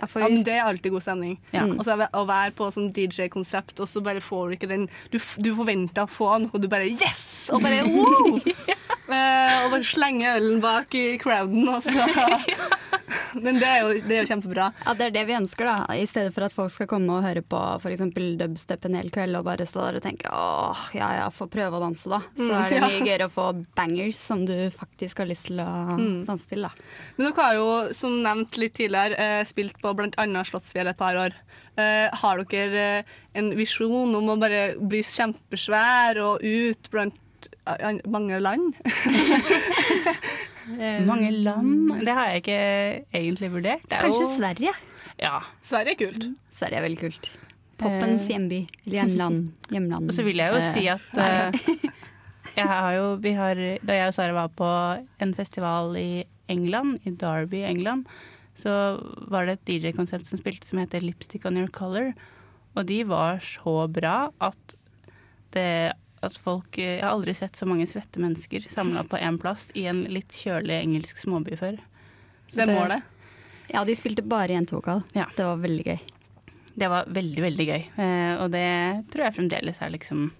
Ja, men det er alltid god stemning. Ja. Og så er det å være på sånn DJ-konsept, og så bare får du ikke den Du, du forventer å få noe, og du bare yes! Og bare wow! Eh, og bare slenge ølen bak i crowden, og så Men det er, jo, det er jo kjempebra. Ja, Det er det vi ønsker, da. I stedet for at folk skal komme og høre på f.eks. dubstep en hel kveld og bare stå der og tenke åh, ja ja, få prøve å danse, da. Så Mm, er det mye gøyere å få bangers som du faktisk har lyst til å Mm. danse til, da. Men dere har jo, som nevnt litt tidligere, eh, spilt på bl.a. Slottsfjell et par år. Eh, har dere en visjon om å bare bli kjempesvær og ut blant eh, mange land? Mange land? Det har jeg ikke egentlig vurdert. Det er Kanskje jo- Sverige? Ja. Sverige er kult. Sverige er veldig kult. Poppens Eh, hjemby. Eller hjemland. hjemland. Og så vil jeg jo Eh, si at nei. eh, jeg har jo, vi har, Da jeg og Sara var på en festival i England, i Derby i England, så var det et DJ-konsept som spilte som heter Lipstick on your color. Og de var så bra at det at folk Jeg har aldri sett så mange svette mennesker samla på én plass i en litt kjølig engelsk småby før. Så Det er målet. Ja, de spilte bare jentevokal. Det var veldig gøy. Det var veldig, veldig gøy. Eh, og det tror jeg fremdeles er liksom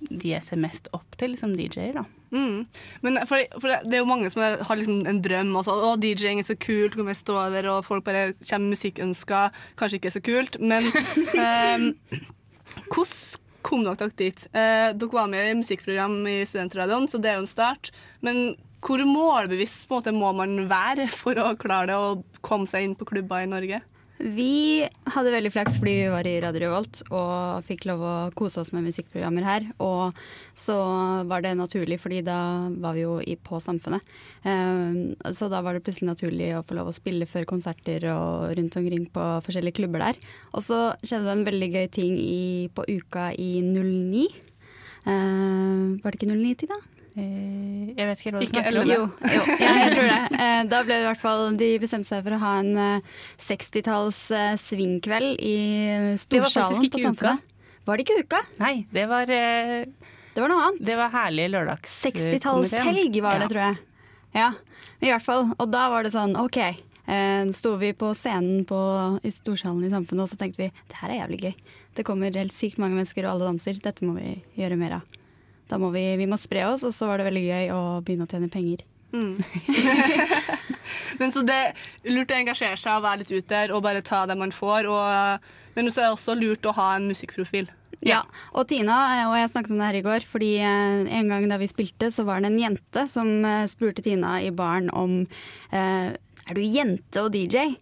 de jeg ser mest opp til som DJ-er, da. Mm. Men for, for det det er jo mange som har liksom en drøm. Også. Å, DJ-ing er så kult, kommer jeg stå der, og folk bare kommer med musikkønsker. Kanskje ikke så kult, men um, hvordan kom dere dit? Eh, dere var med i musikkprogram i Studentradioen, så det er jo en start. Men hvor målbevisst måte, må man være for å klare det å komme seg inn på klubber i Norge? Vi hadde veldig flaks fordi vi var i Radio Revolt og fikk lov å kose oss med musikkprogrammer her. Og så var det naturlig, fordi da var vi jo på Samfunnet. Eh, så da var det plutselig naturlig å få lov å spille før konserter og rundt omkring på forskjellige klubber der. Og så skjedde det en veldig gøy ting i, på uka i 09. Eh, var det ikke 09 da? Jeg vet ikke hva du Ikke snakker om. Jo, jo ja, jeg tror det. Eh, Da ble det i hvert fall De bestemte seg for å ha en eh, 60-talls svingkveld swingkveld i Det var Storsalen faktisk på ikke uka. Samfunnet. Var det ikke uka? Nei, det var eh, Det var noe annet. Det var herlig lørdags... 60-tallshelg var det, Ja. tror jeg. Ja, i hvert fall. Og da var det sånn, OK. Eh, sto vi på scenen på, i Storsalen i Samfunnet, og så tenkte vi det her er jævlig gøy. Det kommer helt sykt mange mennesker, og alle danser. Dette må vi gjøre mer av. Da må vi, vi må spre oss, og så var det veldig gøy å begynne å tjene penger. Mm. men så det er lurt å engasjere seg og være litt ute der og bare ta det man får. Og, men så er det også lurt å ha en musikkprofil. Ja, og Tina eh, og jeg snakket om det her i går, fordi eh, en gang da vi spilte, så var det en jente som eh, spurte Tina i baren om Er du jente og DJ?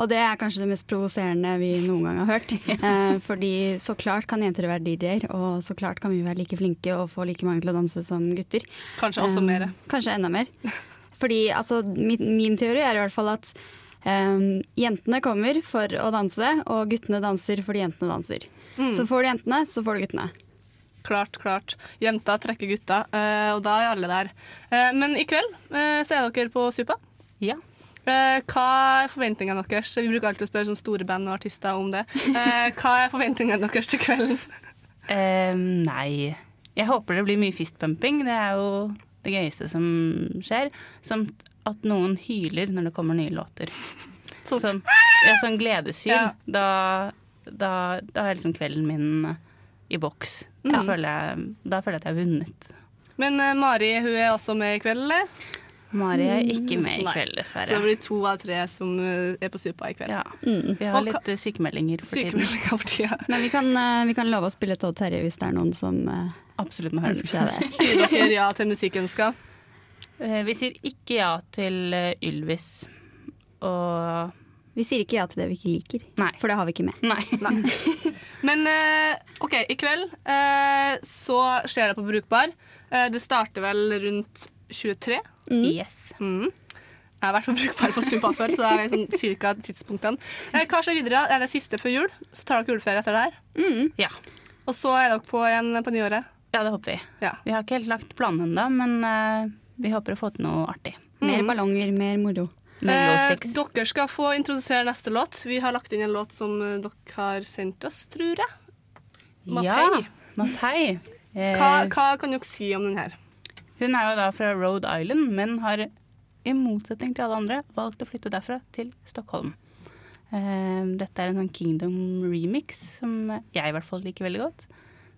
Og det er kanskje det mest provoserende vi noen gang har hørt. Eh, fordi så klart kan jenter være DJ-er, og så klart kan vi være like flinke og få like mange til å danse som gutter. Kanskje også Eh, mer. Kanskje enda mer. Fordi altså, min, min teori er i hvert fall at eh, jentene kommer for å danse, og guttene danser fordi jentene danser. Mm. Så får du jentene, så får du guttene. Klart, klart. Jenter trekker gutta, eh, og da er alle der. Eh, men i kveld eh, så er dere på Supa. Ja. Eh, hva er forventningene deres? Vi bruker alltid å spørre sånn store band og artister om det. Eh, hva er forventningene deres til kvelden? Uh, nei Jeg håper det blir mye fistpumping. Det er jo det gøyeste som skjer. Samt at noen hyler når det kommer nye låter. Sånn, ja, sånn gledeshyl. Ja. Da, da, da er liksom kvelden min i boks. Da, Mm. føler jeg, da føler jeg at jeg har vunnet. Men uh, Mari hun er også med i kveld, eller? Mari er ikke med i kveld, dessverre. Så det blir to av tre som eh, er på Supa i kveld. Ja. Mm. Vi har Og litt eh, sykemeldinger for. Sykemeldinger for tida. Men vi kan, eh, vi kan love å spille Todd Terje hvis det er noen som Absolutt må høre ønsker seg det. Sier dere ja til musikkønsker? Eh, Vi sier ikke ja til Ylvis. Og Vi sier ikke ja til det vi ikke liker, Nei. for det har vi ikke med. Nei. Men eh, OK, i kveld eh, så skjer det på Brukbar. Eh, det starter vel rundt 23. Yes. Mm. Jeg har vært på Brukbar på Supa før, så jeg vet sånn cirka tidspunktene. Eh, hva skjer videre? Er det siste før jul? Så tar dere juleferie etter det her? Mm. Ja. Og så er dere på igjen på nyåret? ja, det håper vi. Ja. Vi har ikke helt lagt planen ennå, men uh, vi håper å få til noe artig. Mer ballonger, mer moro. Eh, dere skal få introdusere neste låt. Vi har lagt inn en låt som eh, dere har sendt oss, tror jeg. Ja, Mapei. Mapei. Eh, Hva, hva kan dere si om den her? Hun er jo da fra Rhode Island, men har i motsetning til alle andre valgt å flytte derfra til Stockholm. Eh, dette er en sånn Kingdom remix som jeg i hvert fall liker veldig godt.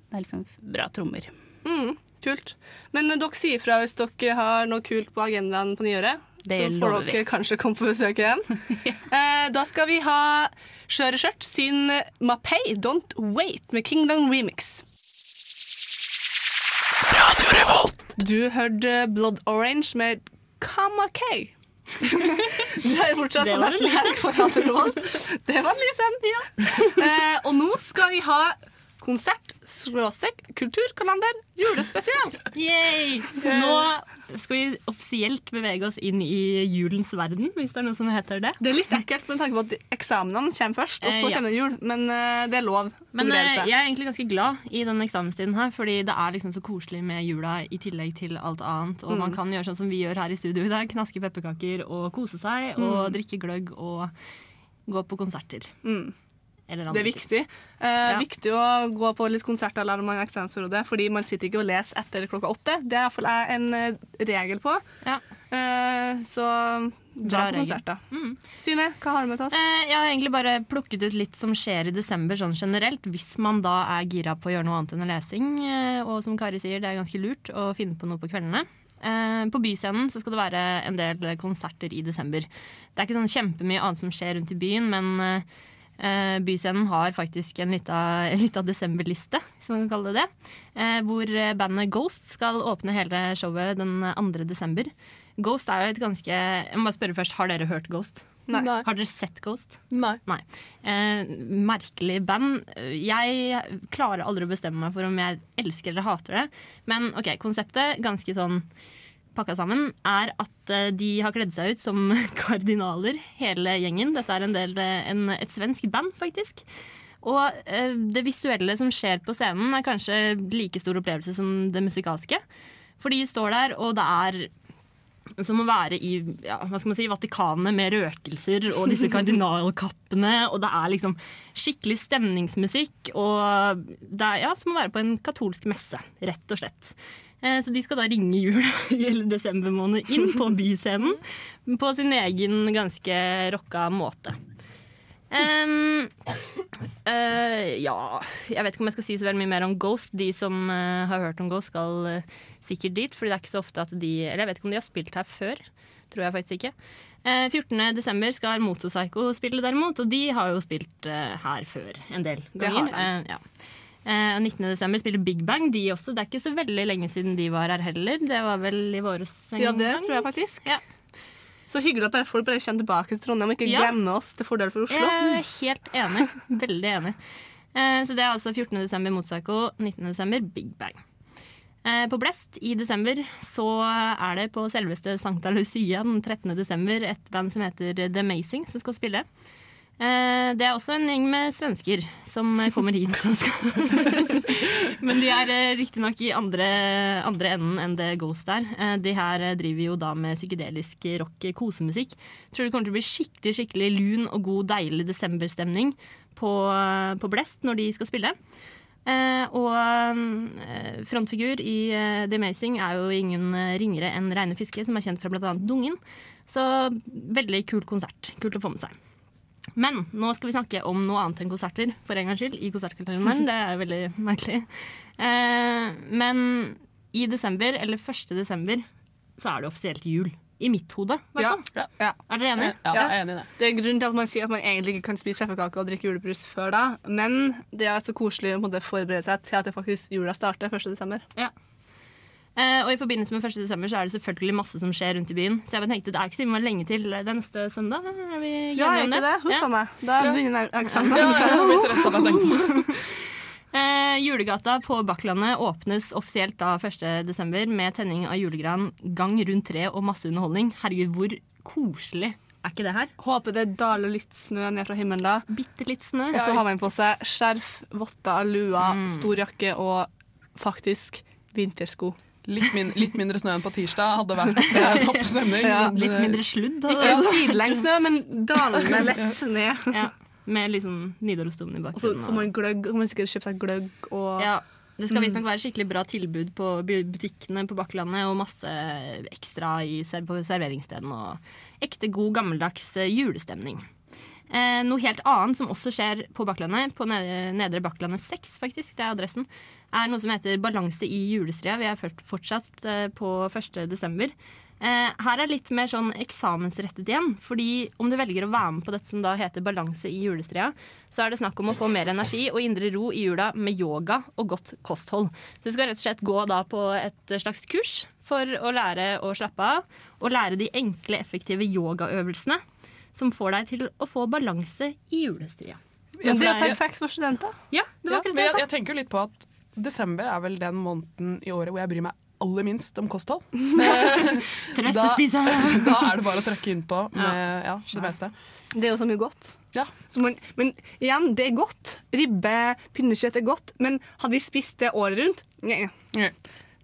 Det er liksom bra trommer. Mm, kult. Men eh, dere sier fra hvis dere har noe kult på agendaen på nyåret. Det så får dere vi. kanskje komme på besøk igjen. eh, da skal vi ha Skjøre skjørt sin Mapei Don't Wait med Kingdom Remix. Du hørte Blood Orange med Kama K. Du er fortsatt Det på var nesten helg på Radio Revolt. Det var litt sent. Eh, og nå skal vi ha konsert, skråstrek, kulturkalender, julespesial. Yay! Nå skal vi offisielt bevege oss inn i julens verden, hvis det er noe som heter det. Det er litt ekkelt med tanke på at eksamenene kommer først, og så kommer ja. jul. Men eh, det er lov. Men eh, jeg er egentlig ganske glad i denne eksamenstiden her, fordi det er liksom så koselig med jula i tillegg til alt annet. Og Mm. man kan gjøre sånn som vi gjør her i studio i dag, knaske pepperkaker og kose seg og Mm. drikke gløgg og gå på konserter. Mm. Det er viktig. Eh, Viktig å gå på litt konserter eller arrangement i eksamensperiode, fordi man sitter ikke og leser etter klokka åtte. Det er iallfall en eh, regel på. Ja. Eh, så dra på regel. konserter. Mm. Stine, hva har du med til oss? Eh, jeg har egentlig bare plukket ut litt som skjer i desember sånn generelt, hvis man da er gira på å gjøre noe annet enn lesing. Eh, og som Kari sier, det er ganske lurt å finne på noe på kveldene. Eh, på Byscenen så skal det være en del konserter i desember. Det er ikke sånn kjempemye annet som skjer rundt i byen, men eh, Byscenen har faktisk en lita, lita desemberliste, hvis man kan kalle det det. Eh, hvor bandet Ghost skal åpne hele showet den 2. desember. Ghost er jo et ganske Jeg må bare spørre først, har dere hørt Ghost? Nei. Nei. Har dere sett Ghost? Nei. Eh, merkelig band. Jeg klarer aldri å bestemme meg for om jeg elsker eller hater det. Men ok, konseptet, ganske sånn pakka sammen, er at eh, de har kledd seg ut som kardinaler, hele gjengen. Dette er en del, eh, en, et svensk band, faktisk. Og eh, det visuelle som skjer på scenen, er kanskje like stor opplevelse som det musikalske. For de står der, og det er som å være i ja, hva skal man si, Vatikanet med røkelser og disse kardinalkappene. Og det er liksom skikkelig stemningsmusikk. Og det er ja, som å være på en katolsk messe, rett og slett. Eh, Så de skal da ringe i hele desember måned inn på byscenen på sin egen ganske rocka måte. Um, uh, ja Jeg vet ikke om jeg skal si så veldig mye mer om Ghost. De som uh, har hørt om Ghost, skal uh, sikkert dit. Fordi det er ikke så ofte at de Eller jeg vet ikke om de har spilt her før. Tror jeg faktisk ikke. Eh, 14. desember skal Motorpsycho spille, derimot. Og de har jo spilt her før en del Det har ganger. Eh, ja. Eh, og 19. desember spiller Big Bang, de også. Det er ikke så veldig lenge siden de var her heller. Det var vel i våres en Ja, det gang. tror jeg faktisk. Ja. Så hyggelig at folk bare kommer tilbake til Trondheim og ikke Ja. glemmer oss til fordel for Oslo. Jeg er helt enig. Veldig enig. Eh, Så det er altså 14. desember Motpsycho, 19. desember Big Bang. Eh, På Blest i desember så er det på selveste Sankta Lucia den 13. desember et band som heter The Amazing som skal spille. Eh, det er også en gjeng med svensker som kommer hit. Men de er eh, riktignok i andre, andre enden enn det Ghost er. Eh, de her eh, driver jo da med psykedelisk rock kosemusikk. Tror det kommer til å bli skikkelig skikkelig lun og god, deilig desemberstemning på, eh, på Blest når de skal spille. Eh, og eh, frontfigur i eh, The Amazing er jo ingen eh, ringere enn Reine Fiske, som er kjent fra bl.a. Dungen. Så veldig kul konsert. Kult å få med seg. Men nå skal vi snakke om noe annet enn konserter, for en gangs skyld, i konsertkalenderen. Det er veldig merkelig. Eh, men i desember, eller 1. desember, så er det offisielt jul. I mitt hode, i hvert fall. Er dere enige? Ja, jeg er enig i det. Det er grunnen til at man sier at man egentlig ikke kan spise pepperkaker og drikke julebrus før da, men det er så koselig å forberede seg til at det faktisk jula starter 1. desember. Ja. Eh, og I forbindelse med 1. desember så er det selvfølgelig masse som skjer rundt i byen. Så jeg tenkte det er ikke så lenge til det er neste søndag. Er vi Ja, er ikke det? Huff a meg. Da begynner eksamen. Ja, av det Eh, julegata på Bakklandet åpnes offisielt da 1. desember med tenning av julegran, gang rundt tre og masse underholdning. Herregud, hvor koselig er ikke det her? Håper det daler litt snø ned fra himmelen da. Bitte litt snø. Og så har man på seg skjerf, votter, lua, Mm. stor jakke og faktisk vintersko. Litt, min, litt mindre snø enn på tirsdag hadde vært topp stemning. Ja. Litt eh, mindre sludd. Ikke sidelengs snø, men dalende lett ned. Ja, med litt sånn Nidarosdomen i Og så får man gløgg, kan man sikkert kjøpe seg gløgg og Ja, det skal Mm. visstnok være skikkelig bra tilbud på butikkene på Bakklandet, og masse ekstra i, på serveringsstedene, og ekte god gammeldags eh, julestemning. Eh, noe helt annet som også skjer på Bakklandet, på Nedre, Nedre Bakklandet 6 faktisk, det er adressen, er noe som heter Balanse i julestria. Vi er fortsatt eh, på 1. desember. Eh, her er litt mer sånn eksamensrettet igjen. fordi om du velger å være med på dette som da heter balanse i julestria, så er det snakk om å få mer energi og indre ro i jula med yoga og godt kosthold. Så du skal rett og slett gå da på et slags kurs for å lære å slappe av, og lære de enkle, effektive yogaøvelsene som får deg til å få balanse i julestria. Ja, det er perfekt for studenter. Ja, det var akkurat det jeg, sa. jeg tenker litt på at desember er vel den måneden i året hvor jeg bryr meg aller minst om kosthold. Trøstespise. Da, da er det bare å trykke innpå med ja, det meste. Det er jo så mye godt. Så man, men igjen, det er godt. Ribbe, pinnekjøtt er godt. Men hadde vi spist det året rundt? Nei. Nei.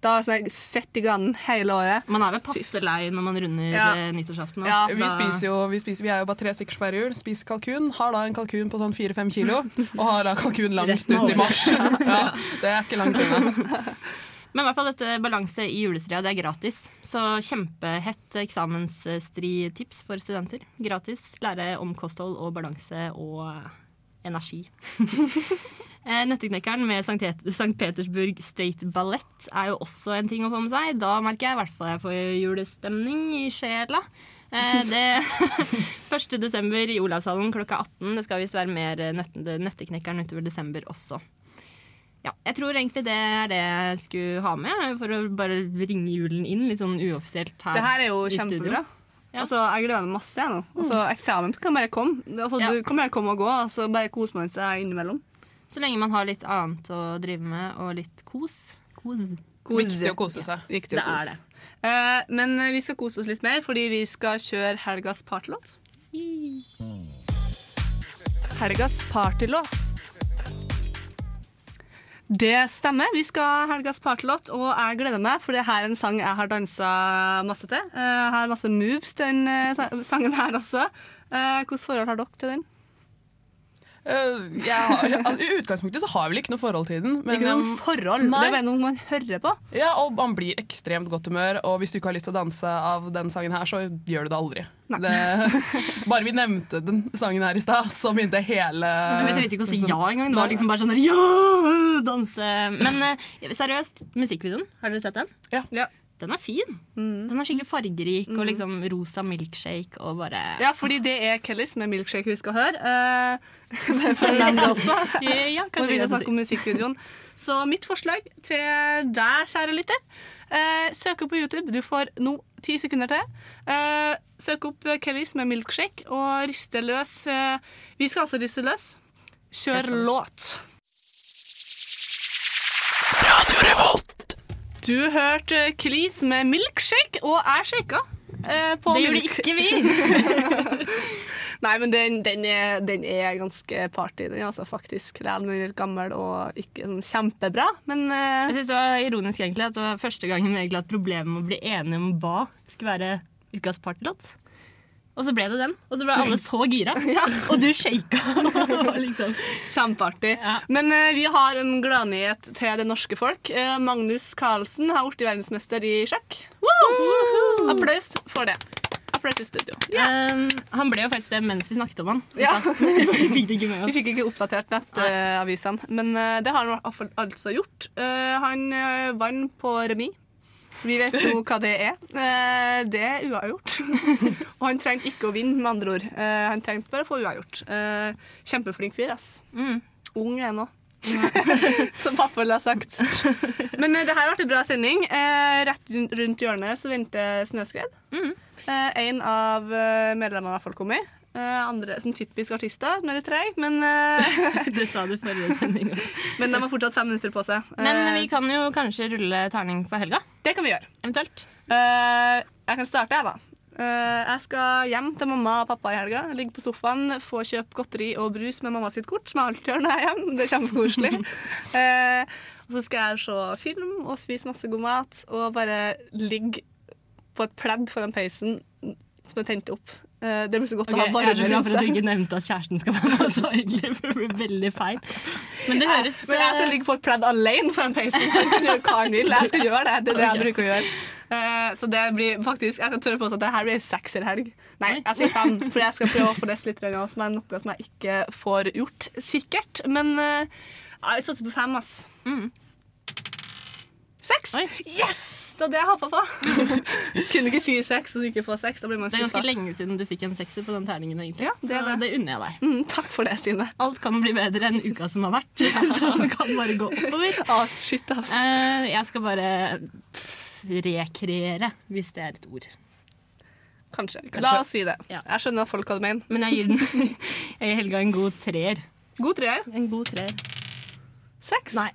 Da er det sånn fett i ganen hele året. Man er vel passe lei når man runder Ja. eh, nyttårsaften. Ja, vi, spiser jo, vi, spiser, vi er jo bare tre stykker hver jul. Spiser kalkun. Har da en kalkun på sånn fire-fem kilo. Og har da kalkun langt ut i mars. Ja, det er ikke langt unna. Men i hvert fall dette balanse i julestria, det er gratis. Så kjempehett eksamensstritips for studenter. Gratis. Lære om kosthold og balanse og energi. Eh, Nøtteknekkeren med St. Petersburg State Ballett er jo også en ting å få med seg. Da merker jeg i hvert fall jeg får julestemning i sjela. Eh, Det 1. desember i Olavshallen klokka 18. Det skal visst være mer nøtte- Nøtteknekkeren utover desember også. Ja, jeg tror egentlig det er det jeg skulle ha med, for å bare ringe julen inn litt sånn uoffisielt her Det her er jo i studio. kjempebra. Altså, jeg gleder meg masse jeg nå. Altså, eksamen kan bare komme. Altså, Ja. Du kan bare komme og gå, og så bare koser man seg innimellom. Så lenge man har litt annet å drive med, og litt kos. Kos. Viktig å kose seg. Viktig å Det er det. Uh, men vi skal kose oss litt mer, fordi vi skal kjøre helgas partylåt. Helgas partylåt. Det stemmer. Vi skal helgas partylåt, og jeg gleder meg, for det her er en sang jeg har dansa masse til. Eh, Jeg har masse moves til den eh, sangen her også. Eh, Hvilket forhold har dere til den? Uh, jeg har, I utgangspunktet så har jeg vel ikke noe forhold til den. Men, Ikke noe um, forhold, nei. det er noe man hører på. Ja, og man blir ekstremt godt humør, og hvis du ikke har lyst til å danse av den sangen her, så gjør du det aldri. Det, bare vi nevnte den sangen her i stad, så begynte hele Men vi trengte ikke å si ja engang. Det var liksom bare sånn der, ja! Danse. Men eh, seriøst, musikkvideoen, har dere sett den? Ja. Ja. Den er fin. Den er skikkelig fargerik og Mm. liksom rosa milkshake og bare Ja, fordi det er Kellys med milkshake vi skal høre. Uh, for den også. Ja, Når vi begynner å snakke om musikkvideoen. Så mitt forslag til deg, kjære lytter, uh, søk opp på YouTube. Du får nå ti sekunder til. Uh, søk opp eh, Kellys med milkshake og riste løs. eh, vi skal altså riste løs. Kjør låt. Du hørte Klis med milkshake, og jeg shaka. eh, Det gjorde ikke vi. Nei, men den, den, er, den er ganske party, den altså faktisk. Den er litt gammel og ikke sånn kjempebra, men eh, Jeg synes det var ironisk egentlig at det var første gangen vi egentlig hadde problemer med å bli enige om hva skulle være ukas partylåt. Og så ble det den. Og så ble alle så gira. Og du shaka. liksom. Kjempeartig. Men uh, vi har en gladnyhet til det norske folk. Uh, Magnus Carlsen har blitt verdensmester i sjakk. Applaus for det. Applaus i studio. Um, han ble jo faktisk det mens vi snakket om han. Ja. vi fikk det ikke med oss. Vi fikk ikke oppdatert nettavisene, men eh, det har han altså gjort. Han vant på remis. Vi vet jo hva det er. Eh, det er uavgjort. Og han trengte ikke å vinne, med andre ord. Eh, han trengte bare å få uavgjort. Eh, kjempeflink fyr, ass. Ung er han òg. Som pappa ville ha sagt. Men det her ble en bra sending. Rett rundt hjørnet så venter Snøskred. Mm. en av medlemmene har i hvert fall kommet. Eh, andre som typisk artister. Nå er litt treig, men eh, Det sa du forrige sending. Men de har fortsatt fem minutter på seg. Men Eh, vi kan jo kanskje rulle terning for helga. Det kan vi gjøre. Eventuelt. Eh, jeg kan starte, jeg, da. Uh, jeg skal hjem til mamma og pappa i helga. Ligge på sofaen, få kjøpe godteri og brus med mamma sitt kort, som jeg alltid gjør når jeg er hjemme. Det er kjempekoselig. uh, og så skal jeg se film og spise masse god mat og bare ligge på et pledd foran peisen som er tent opp. Eh, det blir så godt okay, å ha jeg er så glad for at du ikke nevnte at kjæresten skal være med. Så egentlig, for det blir veldig feil. Men det høres Men jeg skal ligge på et pledd alene foran peisen. Jeg kan gjøre hva han vil. Jeg skal gjøre det. Det er det jeg bruker å gjøre. Eh, så det blir faktisk Jeg kan tørre på at det her blir sekserhelg. Nei, jeg sier fem, for jeg skal prøve å få lest litt, også, som er noe som jeg ikke får gjort sikkert. Men ja, vi satser på fem, ass. Seks! Yes! Det var det jeg håpa på. Kunne ikke si sex og ikke få sex. Da blir man Det er ganske lenge siden du fikk en sekser på den terningen. egentlig. Ja, det det. det unner jeg deg. Mm, takk for det, Stine. Alt kan bli bedre enn uka som har vært. Så det kan bare gå oppover. Ah, shit, ass. Uh, jeg skal bare rekreere, hvis det er et ord. Kanskje. Kanskje. La oss si det. Ja. Jeg skjønner at folk hadde ment. Men jeg gir den Jeg gir Helga en god treer. God treer. En god treer. Seks? Nei.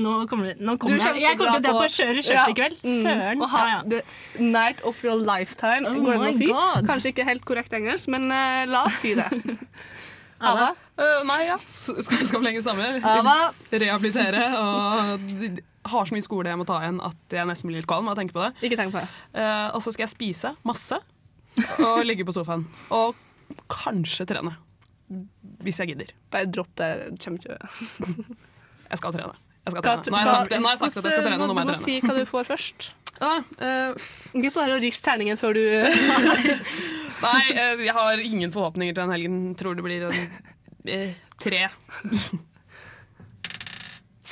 Nå kommer, det, nå kommer jeg. Jeg kommer til å dra på Kjøre skjørt i kveld. Mm. Søren. Mm. ha Ja, ja. the night of your lifetime. Oh går det an å si. God. Kanskje ikke helt korrekt engelsk, men uh, la oss si det. Ava? Uh, nei, ja. S- Skal, skal vi lenge sammen? Ava? Rehabilitere. Og har så mye skole jeg må ta igjen at jeg nesten blir litt kvalm av å tenke på det. Ikke tenk på det. Uh, og så skal jeg spise masse og ligge på sofaen. Og kanskje trene. Hvis jeg gidder. Bare dropp det. Kommer ikke Jeg skal trene. Jeg skal trene. Nå har jeg sagt, nå har jeg sagt at jeg skal trene, nå må jeg Du jeg må trene. si hva du får først. Ah, eh, Ikke her og riste terningen før du nei, eh, jeg har ingen forhåpninger til den helgen. Tror det blir en eh, tre.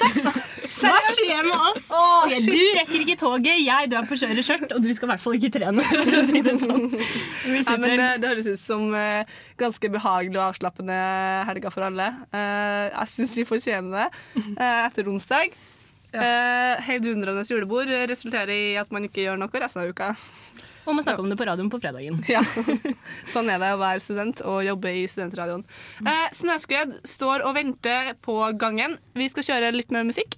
Hva skjer med oss? Ok, shit. du rekker ikke toget, jeg drar på kjøret skjørt, og du skal i hvert fall ikke trene. Det sånn. ja, det, det høres ut som uh, ganske behagelig og avslappende helga for alle. Uh, jeg syns vi fortjener det uh, etter onsdag. Uh, Heidundrende julebord resulterer i at man ikke gjør noe resten av uka. Og må snakke om det på radioen på fredagen. Ja, Sånn er det å være student og jobbe i studentradioen. Eh, Snøskred står og venter på gangen. Vi skal kjøre litt mer musikk.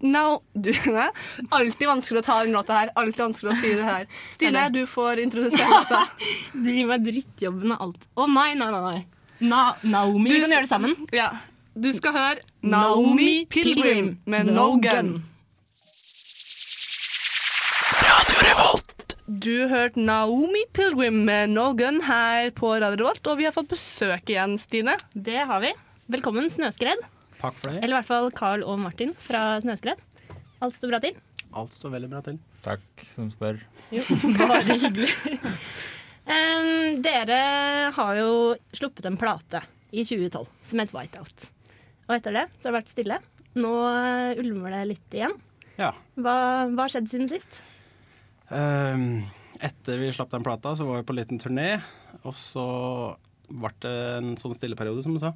Now, du, alltid vanskelig å ta den låta her. Alltid vanskelig å si det her. Stine, du får introdusere låta. Gir meg drittjobben og alt. Å nei, nei, nei. nei. Na Naomi, Du- vi kan gjøre det sammen. Ja. Du skal høre Naomi Pilgrim med No Gun. Du hørte Naomi Pilgrim med No Gun her på Radio Revolt, og vi har fått besøk igjen, Stine. Det har vi. Velkommen, Snøskred. Takk for det. Eller i hvert fall Carl og Martin fra Snøskred. Alt står bra til? Alt står veldig bra til. Takk som spør. Jo, bare hyggelig. um, dere har jo sluppet en plate i 2012 som het Whiteout. Og etter det så har det vært stille. Nå ulmer det litt igjen. Ja. Hva har skjedd siden sist? Ehm, etter vi slapp den plata, så var vi på en liten turné. Og så ble det en sånn stilleperiode, som du sa.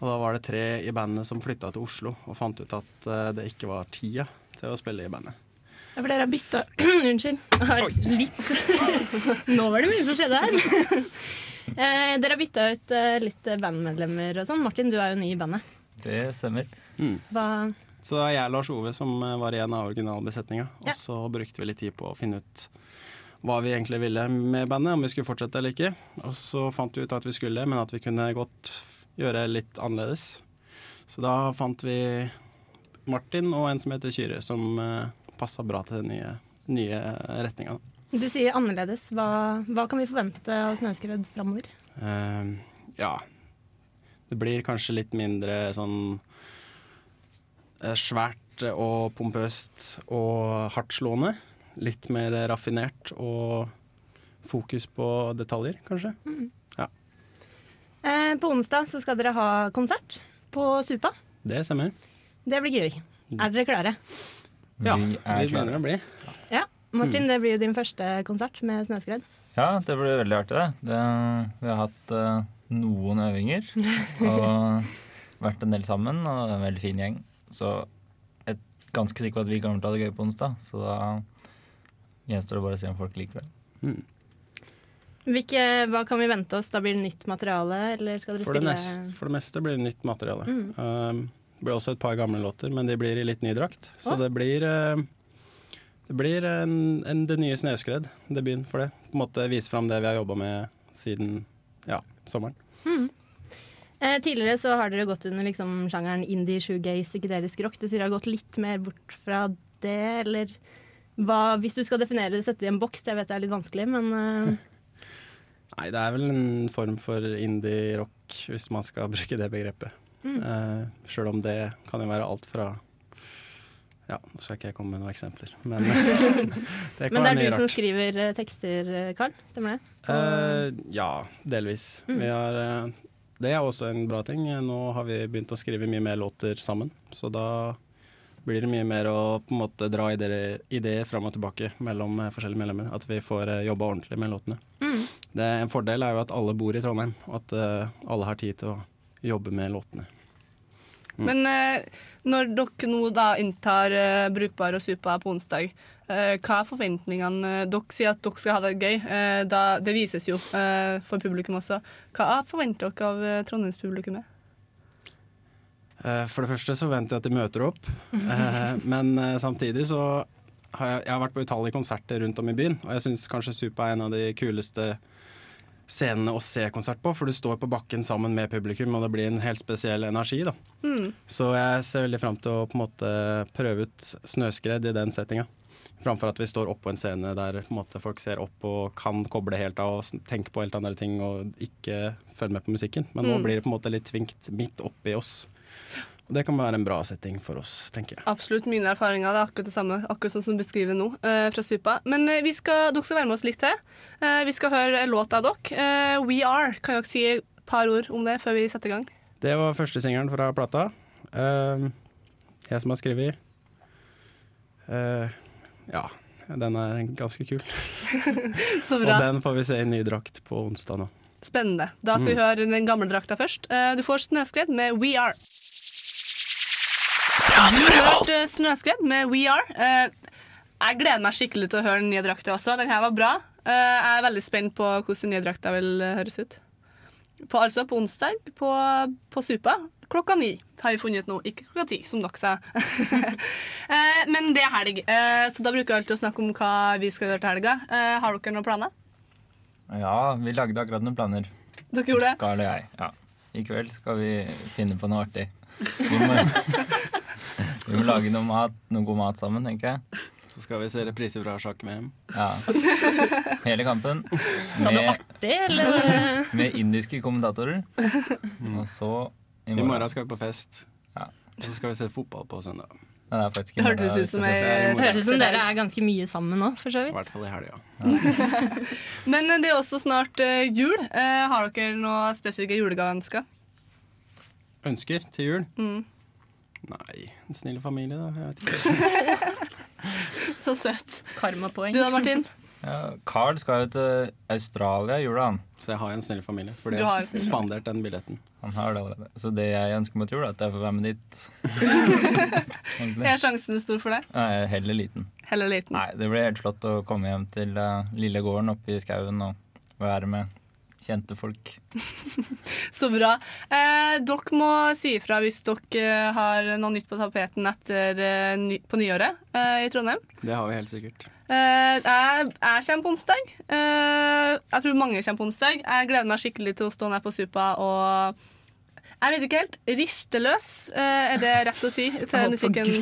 Og da var det tre i bandet som flytta til Oslo og fant ut at eh, det ikke var tida til å spille i bandet. Ja, for dere har bytta Unnskyld. Har litt Nå var det mye som skjedde her. Eh, dere har bytta ut eh, litt bandmedlemmer og sånn. Martin, du er jo ny i bandet. Det stemmer. Hva Så det var jeg og Lars Ove som eh, var igjen av originalbesetninga. Og så brukte vi litt tid på å finne ut hva vi egentlig ville med bandet, om vi skulle fortsette eller ikke. Og så fant vi ut at vi skulle, men at vi kunne godt gjøre litt annerledes. Så da fant vi Martin og en som heter Kyrre, som uh, passa bra til den nye, nye retninga. Du sier annerledes. Hva, hva kan vi forvente av Snøskred framover? Uh, ja. Det blir kanskje litt mindre sånn eh, svært og pompøst og hardtslående. Litt mer raffinert og fokus på detaljer, kanskje. Ja. Eh, på onsdag så skal dere ha konsert på Supa. Det stemmer. Det blir gøy. Er dere klare? Ja, Vi er vi begynner å bli. Ja. Martin, det blir jo din første konsert med Snøskred. Ja, det blir veldig artig, det. det vi har hatt uh, noen øvinger og vært en del sammen, og det er en veldig fin gjeng. Så jeg er ganske sikker på at vi kommer til å ha det gøy på onsdag, så da gjenstår det bare å se om folk liker det. Hvilke, hva kan vi vente oss? Da blir det nytt materiale, eller skal dere For det, spille for det meste blir det nytt materiale. Mm. Uh, det blir også et par gamle låter, men de blir i litt ny drakt. Så oh. det blir uh, Det blir en, en, det nye Snøskred. Debuten for det. På en måte Vise fram det vi har jobba med siden ja, sommeren. Eh, tidligere så har dere gått under liksom, sjangeren indie, shoegaze, psykedelisk rock. Du sier dere har gått litt mer bort fra det, eller hva, Hvis du skal definere det, sette det i en boks, jeg vet det er litt vanskelig, men eh, Nei, det er vel en form for indie-rock, hvis man skal bruke det begrepet. Mm. Uh, Sjøl om det kan jo være alt fra Ja, nå skal ikke jeg komme med noen eksempler, men det Men det er du som skriver eh, tekster, Karl? Stemmer det? Uh, ja, delvis. Mm. Vi har, eh, det er også en bra ting. Nå har vi begynt å skrive mye mer låter sammen, så da blir det mye mer å på en måte dra ideer, ideer fram og tilbake mellom eh, forskjellige medlemmer. At vi får uh, jobba ordentlig med låtene. Mm. Det, en fordel er jo at alle bor i Trondheim, og at uh, alle har tid til å jobbe med låtene. Mm. Men uh, når dere nå da inntar uh, Brukbar og Supa på onsdag, eh, hva er forventningene? Dere sier at dere skal ha det gøy. Eh, da, det vises jo eh, for publikum også. Hva forventer dere av eh, Trondheimspublikummet? Eh, For det første så venter jeg at de møter opp, Eh, men eh, samtidig så har jeg, jeg har vært på utallige konserter rundt om i byen, og jeg syns kanskje Supa er en av de kuleste scenene å se konsert på, for du står på bakken sammen med publikum, og det blir en helt spesiell energi. da. Mm. Så jeg ser veldig fram til å på en måte prøve ut snøskred i den settinga. Framfor at vi står oppå en scene der på en måte, folk ser opp og kan koble helt av og tenke på helt andre ting og ikke følge med på musikken. Men nå Mm. blir det på en måte litt tvingt midt oppi oss. Og det kan være en bra setting for oss, tenker jeg. Absolutt. Mine erfaringer det er akkurat det samme, akkurat sånn som du beskriver nå, eh, fra Supa. Men eh, vi skal, dere skal være med oss litt til. Eh, vi skal høre låt av dere. Eh, We Are. Kan dere si et par ord om det før vi setter i gang? Det var første singelen fra plata. Ehm, jeg som har skrevet. Eh, ja, den er ganske kul. Så bra. Og den får vi se i ny drakt på onsdag nå. Spennende. Da skal vi Mm. høre den gamle drakta først. Eh, Du får Snøskred med We Are. Du har hørt eh, Snøskred med We Are. Eh, Jeg gleder meg skikkelig til å høre den nye drakta også. Den her var bra. Eh, Jeg er veldig spent på hvordan den nye drakta vil høres ut. På, altså på onsdag på, på Supa klokka ni, har vi funnet ut nå. Ikke klokka ti, som dere sa. Eh, Men det er helg, eh, så da bruker vi alltid å snakke om hva vi skal gjøre til helga. Eh, Har dere noen planer? Ja, vi lagde akkurat noen planer. Dere gjorde det? Karl og jeg. Ja. I kveld skal vi finne på noe artig. Vi må, vi må lage noe mat, noe god mat sammen, tenker jeg. Så skal vi se repriser fra sjakk-VM. Ja. Hele kampen. Med, artig, eller? med indiske kommentatorer. Og så I morgen skal vi på fest. Ja. Og så skal vi se fotball på søndag. Nei, det er faktisk Hørtes ut som. Det høres ut som dere er ganske mye sammen nå, for så I hvert fall i helga. Men eh, det er også snart uh, jul. Uh, har dere noen spesifikke julegaveønsker? Ønsker til jul? Mm. Nei, en snill familie, da. Jeg vet ikke. Så søtt. Karmapoeng. Du da, Martin? Ja, Carl skal jo til Australia i jula, han. Så jeg har en snill familie, fordi Du jeg har spandert den billetten. Han har det allerede. Så det jeg ønsker meg til jul, er at jeg får være med dit. Er sjansen stor for det? Nei, heller liten. Heller liten. Nei, det blir helt flott å komme hjem til uh, lille gården oppe i skauen og være med kjente folk. Så bra. Eh, dere må si ifra hvis dere eh, har noe nytt på tapeten etter, eh, ny, på nyåret eh, i Trondheim. Det har vi helt sikkert. Eh, jeg, jeg kommer på onsdag. Eh, jeg tror mange kommer på onsdag. Jeg gleder meg skikkelig til å stå ned på Supa og jeg vet ikke helt. Risteløs, eh, er det rett å si til musikken?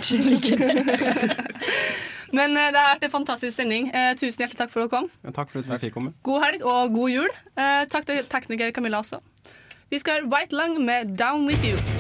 Men eh, det har vært en fantastisk sending. Eh, tusen hjertelig takk for at du kom. Ja, takk for at jeg fikk komme. God helg og god jul. Eh, takk til tekniker Camilla også. Vi skal høre White Lung med 'Down With You'.